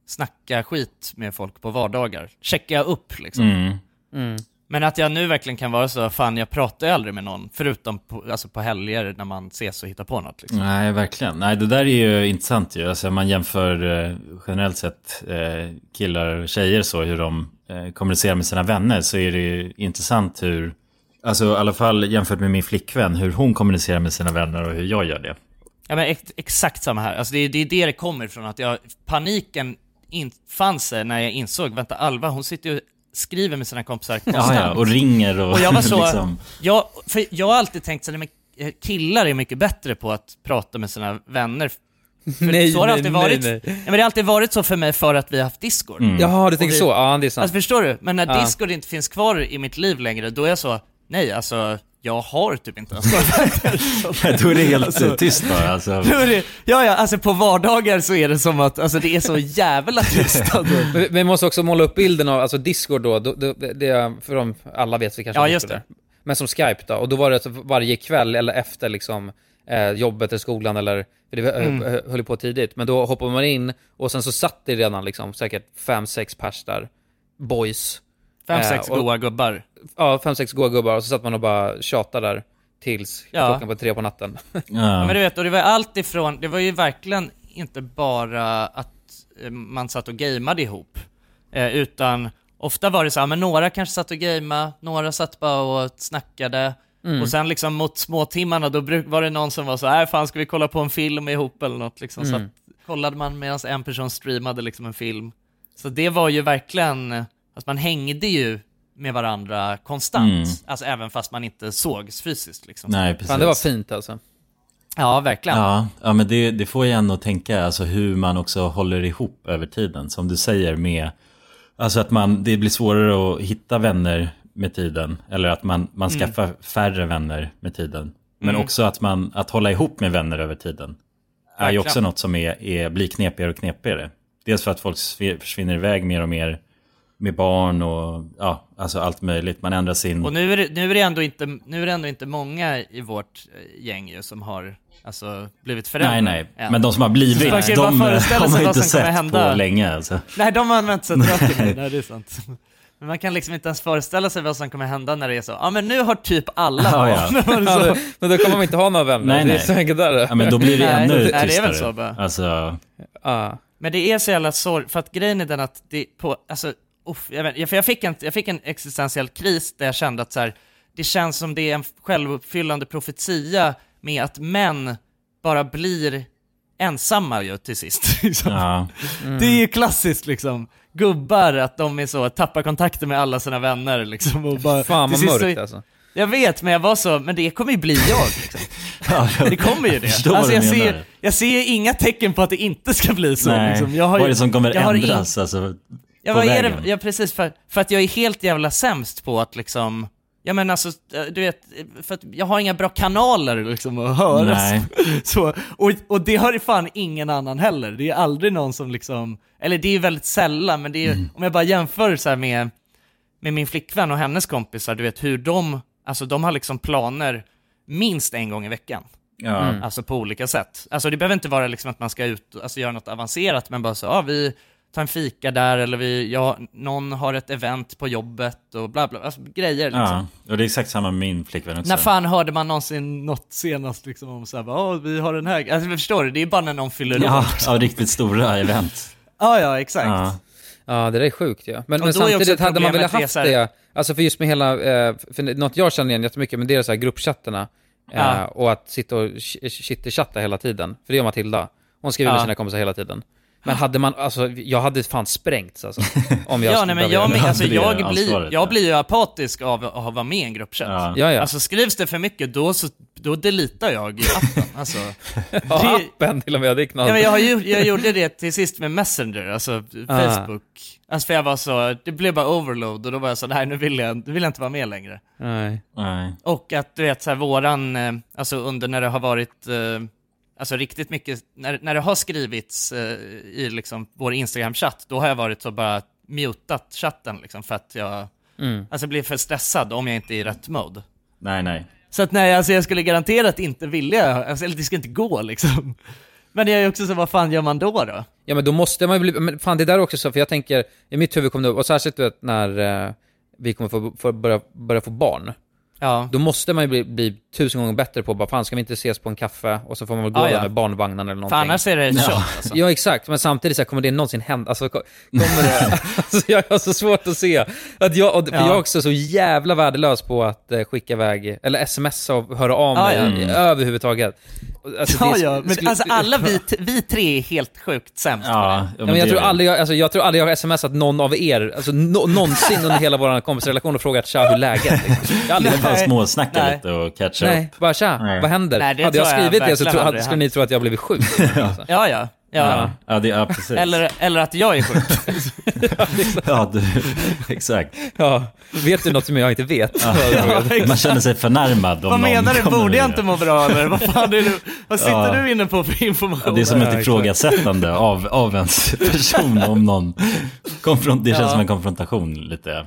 snacka skit med folk på vardagar. Checka upp liksom.
Mm.
Men att jag nu verkligen kan vara så, fan jag pratar ju aldrig med någon, förutom på, alltså på helger när man ses och hittar på något liksom.
Nej, verkligen. Nej, det där är ju intressant ju. Alltså, man jämför eh, generellt sett eh, killar och tjejer så, hur de eh, kommunicerar med sina vänner, så är det ju intressant hur, alltså i alla fall jämfört med min flickvän, hur hon kommunicerar med sina vänner och hur jag gör det.
Ja men ex exakt samma här, alltså det, är- det är det det kommer ifrån, att jag, paniken infann sig när jag insåg, vänta Alva hon sitter ju skriver med sina kompisar
Ja,
konstant.
ja, och ringer och,
Och jag var så,
liksom.
jag, för jag har alltid tänkt så, nej, men eh, killar är mycket bättre på att prata med sina vänner. För
Nej,
så har det
nej,
alltid
nej,
varit.
nej.
Ja, men det har alltid varit så för mig för att vi har haft Discord.
Mm.
Jaha, du tänker
vi-
så? Ja, det är sant.
Alltså förstår du? Men när
Ja.
Discord inte finns kvar i mitt liv längre, då är jag så, nej alltså, jag har typ inte ens. <laughs>
Då är det helt
Alltså-
tyst bara. Alltså.
Det, ja, ja, alltså på vardagar så är det som att, alltså det är så jävla tyst. <laughs> Alltså.
Men vi måste också måla upp bilden av, alltså Discord då, då, då det, för de, alla vet vi kanske
Ja, just det.
är. Men som Skype då, och då var det alltså varje kväll eller efter liksom eh, jobbet eller skolan eller, för det eh,
Mm.
höll på tidigt, men då hoppade man in och sen så satt det redan liksom säkert fem sex pers där, boys.
Fem,
Eh,
sex goa gubbar.
Ja, fem, sex goa gubbar och så satt man och bara tjatade där tills
Ja.
klockan på tre på natten. <laughs>
Ja, men du vet, och det var allt ifrån, det var ju verkligen inte bara att eh, man satt och gameade ihop, eh, utan ofta var det så här, men några kanske satt och gamade, några satt bara och snackade,
Mm.
och sen liksom mot småtimmarna då bruk, var det någon som var så här, fan ska vi kolla på en film ihop eller något liksom, så
Mm.
att, kollade man medan en person streamade liksom en film. Så det var ju verkligen, alltså man hängde ju med varandra konstant,
Mm.
alltså även fast man inte sågs fysiskt liksom.
Nej, precis.
Fan, det var fint alltså.
Ja, verkligen.
Ja, ja men det, det får ju ändå tänka alltså hur man också håller ihop över tiden. Som du säger med, alltså att man, det blir svårare att hitta vänner med tiden. Eller att man, man
Mm.
skaffar färre vänner med tiden. Men
Mm.
också att man, att hålla ihop med vänner över tiden. Är ju också något som är, är, blir knepigare och knepigare. Dels för att folk sv- försvinner iväg mer och mer med barn och ja, alltså allt möjligt. Man ändrar sin...
Och nu är, det, nu, är det ändå inte, nu är det ändå inte många i vårt eh, gäng ju som har alltså, blivit föräldrar.
Nej, nej.
än.
Men de som har blivit,
Så man kan ju bara
de
föreställa
har
sig
man
vad
inte
som kommer
sett
hända.
på länge alltså.
Nej, de har inte sett röken
Nej.
nej det är sant. Men man kan liksom inte ens föreställa sig vad som kommer hända när det är så, ja men nu har typ alla
Ja, ja.
barn. <laughs>
Ja, då- men då kommer man inte ha några vänner,
Nej,
det är
nej.
så enkelt där.
Ja, men då blir det
Nej,
ännu
nej,
tystare.
det är väl så bara.
Alltså,
Ja.
Men det är så jävla sorg, för att grejen är den att det på, alltså, uff, jag, vet, för jag, fick en, jag fick en existentiell kris där jag kände att så här, det känns som det är en självuppfyllande profetia med att män bara blir ensamma ju till sist. <laughs> Liksom.
ja.
Det är ju klassiskt liksom. Gubbar, att de är så, tappar kontakten med alla sina vänner liksom. Och bara,
Fan vad
sist så-
mörkt alltså.
Jag vet, men jag var så, men det kommer ju bli jag liksom. <laughs> <laughs> Det kommer ju det. Alltså, jag, ser, jag ser inga tecken på att det inte ska bli så.
Nej,
Liksom. Jag har
vad är det som kommer
jag har in-
ändras alltså,
Ja, vad är det? Ja, precis, för, för att jag är helt jävla sämst på att liksom, ja men alltså, du vet, för att jag har inga bra kanaler liksom att höra.
Nej. <laughs>
Så, och, och det har ju fan ingen annan heller. Det är aldrig någon som liksom, eller det är ju väldigt sällan, men det är ju,
Mm.
om jag bara jämför så här med, med min flickvän och hennes kompisar, du vet hur de, alltså de har liksom planer minst en gång i veckan.
Ja. Mm.
Alltså på olika sätt. Alltså det behöver inte vara liksom att man ska ut och alltså, göra något avancerat, men bara så, ja vi tar en fika där, eller vi, ja, någon har ett event på jobbet och bla bla, alltså grejer liksom.
Ja, och det är exakt samma med min flickvän också.
När fan hörde man någonsin något senast liksom om såhär, ja vi har den här, alltså förstår du, det är bara när någon fyller
Ja,
år.
ja, riktigt stora event.
Ja, ja, exakt.
Ja.
Ja, det där är sjukt ja. Men, men samtidigt hade man
det
haft
här-
det, alltså för just med hela, eh, för något jag känner igen jättemycket, men det är så här gruppchatterna. Eh,
Ja.
och att sitta och chitterchatta hela tiden. För det gör Matilda. Hon skriver med
Ja.
sina kompisar hela tiden. Men hade man, alltså jag hade fan sprängts alltså. Om jag
ja,
skulle
nej, men jag, men, alltså, jag, blir, jag
ja.
blir ju apatisk av att vara med i en gruppchatt.
Ja.
Ja, ja.
Alltså skrivs det för mycket, då, så, då deletar jag i appen. Alltså, <laughs>
ja,
det-
appen till och med, det är.
Ja, men jag, har jag gjorde det till sist med Messenger, alltså
Ah.
Facebook. Alltså för jag var så, det blev bara overload och då var jag så, nej nu vill jag, nu vill jag inte vara med längre.
Nej.
Nej.
Och att du vet så här, våran, eh, alltså under när det har varit, eh, alltså riktigt mycket, när, när det har skrivits eh, i liksom vår Instagram-chatt, då har jag varit så bara mutat chatten liksom för att jag,
Mm.
alltså blir för stressad om jag inte är i rätt mode.
Nej, nej.
Så att nej, alltså jag skulle garanterat inte vilja, alltså, eller det ska inte gå liksom. Men jag är också så, vad fan gör man då då?
Ja men då måste man ju bli, men fan det där är också så, för jag tänker, i mitt huvud kommer det upp, och särskilt du vet när eh, vi kommer få, få börja, börja få barn.
Ja.
Då måste man ju bli, bli tusen gånger bättre på bara, fan ska vi inte ses på en kaffe? Och så får man väl gå
Ah,
där
ja.
med barnvagnen eller någonting.
För annars är det kört alltså.
Ja exakt, men samtidigt så här, kommer det någonsin hända? Alltså, ko- kommer det, <laughs> alltså jag har så svårt att se. Att jag, och, för
Ja.
jag är också så jävla värdelös på att eh, skicka iväg, eller smsa och höra av
Ah,
mig
ja.
mm. överhuvudtaget. Alltså,
Ja, ja, men
skulle-
alltså alla vi, vi tre är helt sjukt sämst.
Ja, ja,
men jag, tror aldrig jag, alltså, jag tror aldrig jag har smsat någon av er, alltså no, någonsin under hela vår kompisrelation och frågat tja hur läget liksom. Jag har aldrig
Bara
Nej.
småsnacka
Nej.
lite och catcha
Nej,
upp.
bara tja,
Nej.
vad händer?
Nej, det
hade jag
jag
skrivit det så tro, hade, skulle ni tro att jag blivit sjuk. alltså. <laughs>
Ja, ja. Ja.
Ja, det, ja precis.
Eller, eller att jag är sjuk. <laughs>
ja, du, exakt.
Ja, vet du något som jag inte vet?
Ja, man känner sig förnärmad om
Vad menar du? Borde jag inte må bra eller? Vad fan är du, vad sitter du inne på för information?
Det är som ett ifrågasättande av, av ens person om någon konfront, Det känns som en konfrontation lite.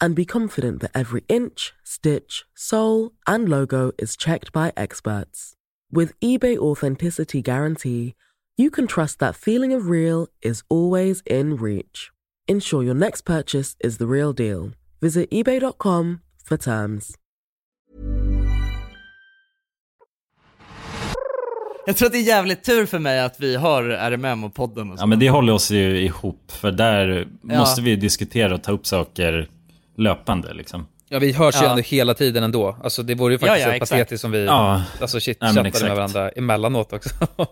and be confident that every inch, stitch, sole, and logo is checked by experts. With eBay Authenticity Guarantee, you can trust that feeling of real is always in reach. Ensure your next purchase is the real deal. Visit eBay.com for terms.
Jag tror att det är jävligt tur för mig att vi har RMM och podden och.
Ja men det håller oss ju ihop, för där
Ja.
måste vi diskutera och ta upp saker löpande liksom.
Ja, vi hörs ju
Ja.
ändå hela tiden ändå. Alltså det vore ju faktiskt
Ja, ja,
patetiskt som vi,
Ja.
alltså shit,
Nej,
chattade med varandra emellanåt också. <laughs>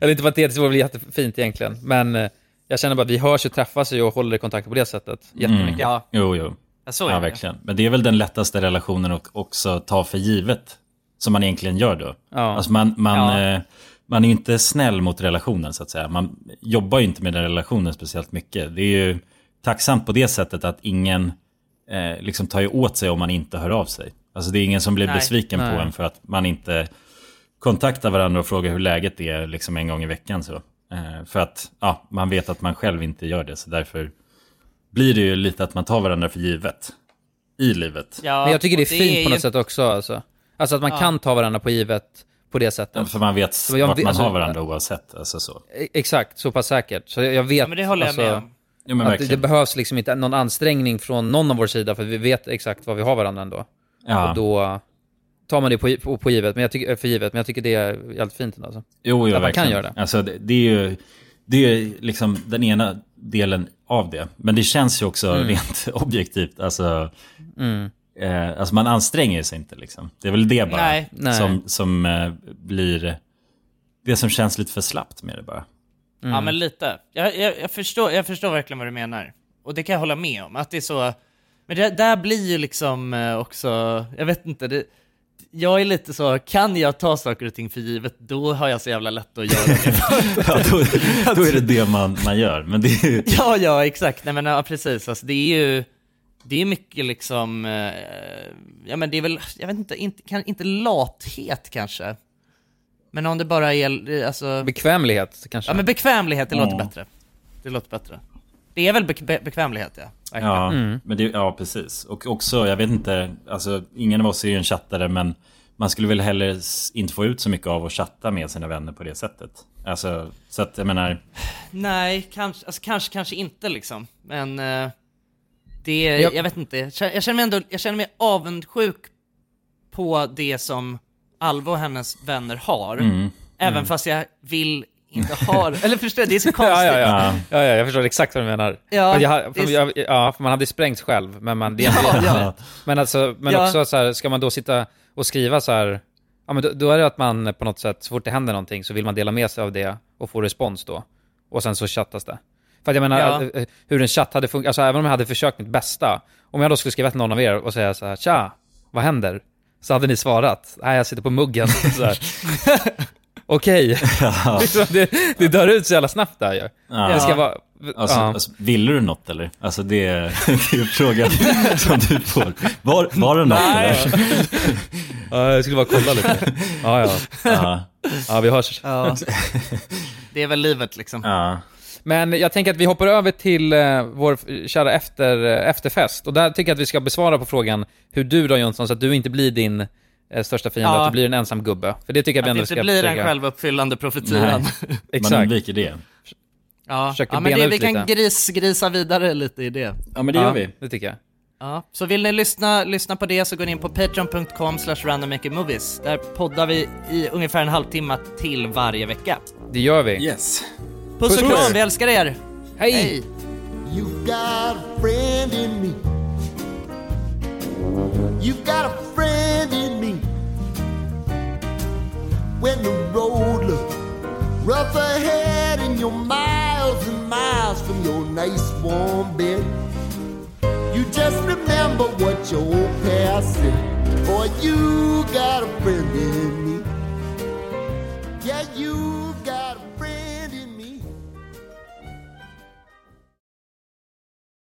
Eller inte patetiskt, det vore väl jättefint egentligen. Men eh, jag känner bara att vi hörs och träffas ju och håller i kontakt på det sättet jättemycket.
Mm.
Ja.
Jo, jo.
Ja, så är
ja,
det.
verkligen. Men det är väl den lättaste relationen att också ta för givet. Som man egentligen gör då.
Ja.
Alltså man, man,
Ja.
eh, man är ju inte snäll mot relationen så att säga. Man jobbar ju inte med den relationen speciellt mycket. Det är ju tacksamt på det sättet att ingen eh, liksom tar ju åt sig om man inte hör av sig. Alltså det är ingen som blir
Nej.
besviken på
Nej.
en för att man inte kontaktar varandra och frågar hur läget är liksom en gång i veckan. Så. Eh, för att ja, man vet att man själv inte gör det. Så därför blir det ju lite att man tar varandra för givet i livet.
Ja,
Men jag tycker det är fint
är
på
ju-
något sätt också. Alltså, alltså att man
Ja.
kan ta varandra på givet på det sättet.
För man vet
Så jag
vart man
alltså-
har varandra oavsett. Alltså så.
E- Exakt, så pass säkert. Så jag jag vet
Ja, men det håller jag
alltså,
med om.
Ja,
att det, behövs liksom inte någon ansträngning från någon av vår sida för vi vet exakt vad vi har varandra ändå.
Ja.
Och då tar man det på, på, på givet, men jag tycker, för givet, men jag tycker det är jävligt fint ändå. Alltså.
Jo, jo,
Att man kan göra det.
Alltså, det, det är ju det är liksom den ena delen av det. Men det känns ju också
Mm.
rent <laughs> objektivt. Alltså,
Mm.
eh, alltså man anstränger sig inte liksom. Det är väl det bara
Nej.
Nej.
som, som eh, blir det som känns lite för slappt med det bara.
Mm.
Ja men lite. Jag, jag, jag, förstår, jag förstår verkligen vad du menar. Och det kan jag hålla med om, att det är så... Men det där blir ju liksom eh, också, jag vet inte, det, jag är lite så, kan jag ta saker och ting för givet, då har jag så jävla lätt att göra det. <laughs>
ja, då, då är det det man, man gör. Men det är ju, <laughs>
ja, ja, exakt. Nej men ja, precis. Alltså, det är ju, det är mycket liksom, eh, ja men det är väl, jag vet inte, inte, kan, inte lathet kanske. Men om det bara är, alltså...
Bekvämlighet kanske?
Ja men bekvämlighet, det låter
Mm.
bättre. Det låter bättre. Det är väl be be bekvämlighet ja. Verkligen.
Ja,
Mm.
men det, ja, precis. Och också, jag vet inte, alltså ingen av oss är ju en chattare, men man skulle väl heller inte få ut så mycket av att chatta med sina vänner på det sättet. Alltså, så att jag menar,
Nej, kanske, alltså, kanske, kanske inte liksom. Men eh, det,
Jag-
jag vet inte. Jag känner, jag känner mig ändå, jag känner mig avundsjuk på det som Alva och hennes vänner har.
Mm.
Även
Mm.
fast jag vill inte har, <laughs> eller förstår du, det är så konstigt.
Ja, ja, ja. ja, ja jag förstår exakt vad du menar.
Ja,
jag,
det
för jag, ja, för man hade sprängt själv, men man, det är
Ja, ja.
Men, alltså, men
Ja.
också så här, ska man då sitta och skriva så här, ja men då, då är det att man på något sätt, så fort det händer någonting så vill man dela med sig av det och få respons då. Och sen så chattas det. För att jag menar,
Ja.
att, eh, hur en chatt hade funkat, alltså även om jag hade försökt mitt bästa, om jag då skulle skriva till någon av er och säga så här, tja, vad händer? Så hade ni svarat, nej jag sitter på muggen. <laughs> Så här. Okej. Liksom, <laughs> det, det dör ut så jävla snabbt där ju.
Ja.
Det ska vara...
Alltså,
ja.
alltså, ville du något eller? Alltså det, är- <laughs> det är frågan som du får. Var, var det något
Nej.
eller?
Ja, jag skulle bara kolla lite. Ja, ja.
Ja.
Ja, vi hörs.
Ja. Det är väl livet liksom.
Ja.
Men jag tänker att vi hoppar över till eh, vår kära efter, eh, efterfest. Och där tycker jag att vi ska besvara på frågan hur du då Jonsson, så att du inte blir din eh, största fiende,
Ja.
att du blir en ensam gubbe. För det tycker jag vi
Att det
ändå
inte
ska
blir en
försöka...
självuppfyllande profetian.
Man <laughs>
Exakt.
undviker det.
Ja, ja men det, vi kan
lite.
gris, grisa vidare lite i det.
Ja men det gör vi.
Det tycker jag.
Ja, så vill ni lyssna, lyssna på det så går ni in på patreon.com slash randommakermovies. Där poddar vi i ungefär en halvtimme till varje vecka.
Det gör vi.
Yes.
Puss och kram, vi älskar er!
Hej!
You got a friend in me. You got a friend in me. When the road looks rough ahead and you're miles and miles from your nice warm bed, you just remember what your old past said. Boy, you got a friend in me. Yeah, you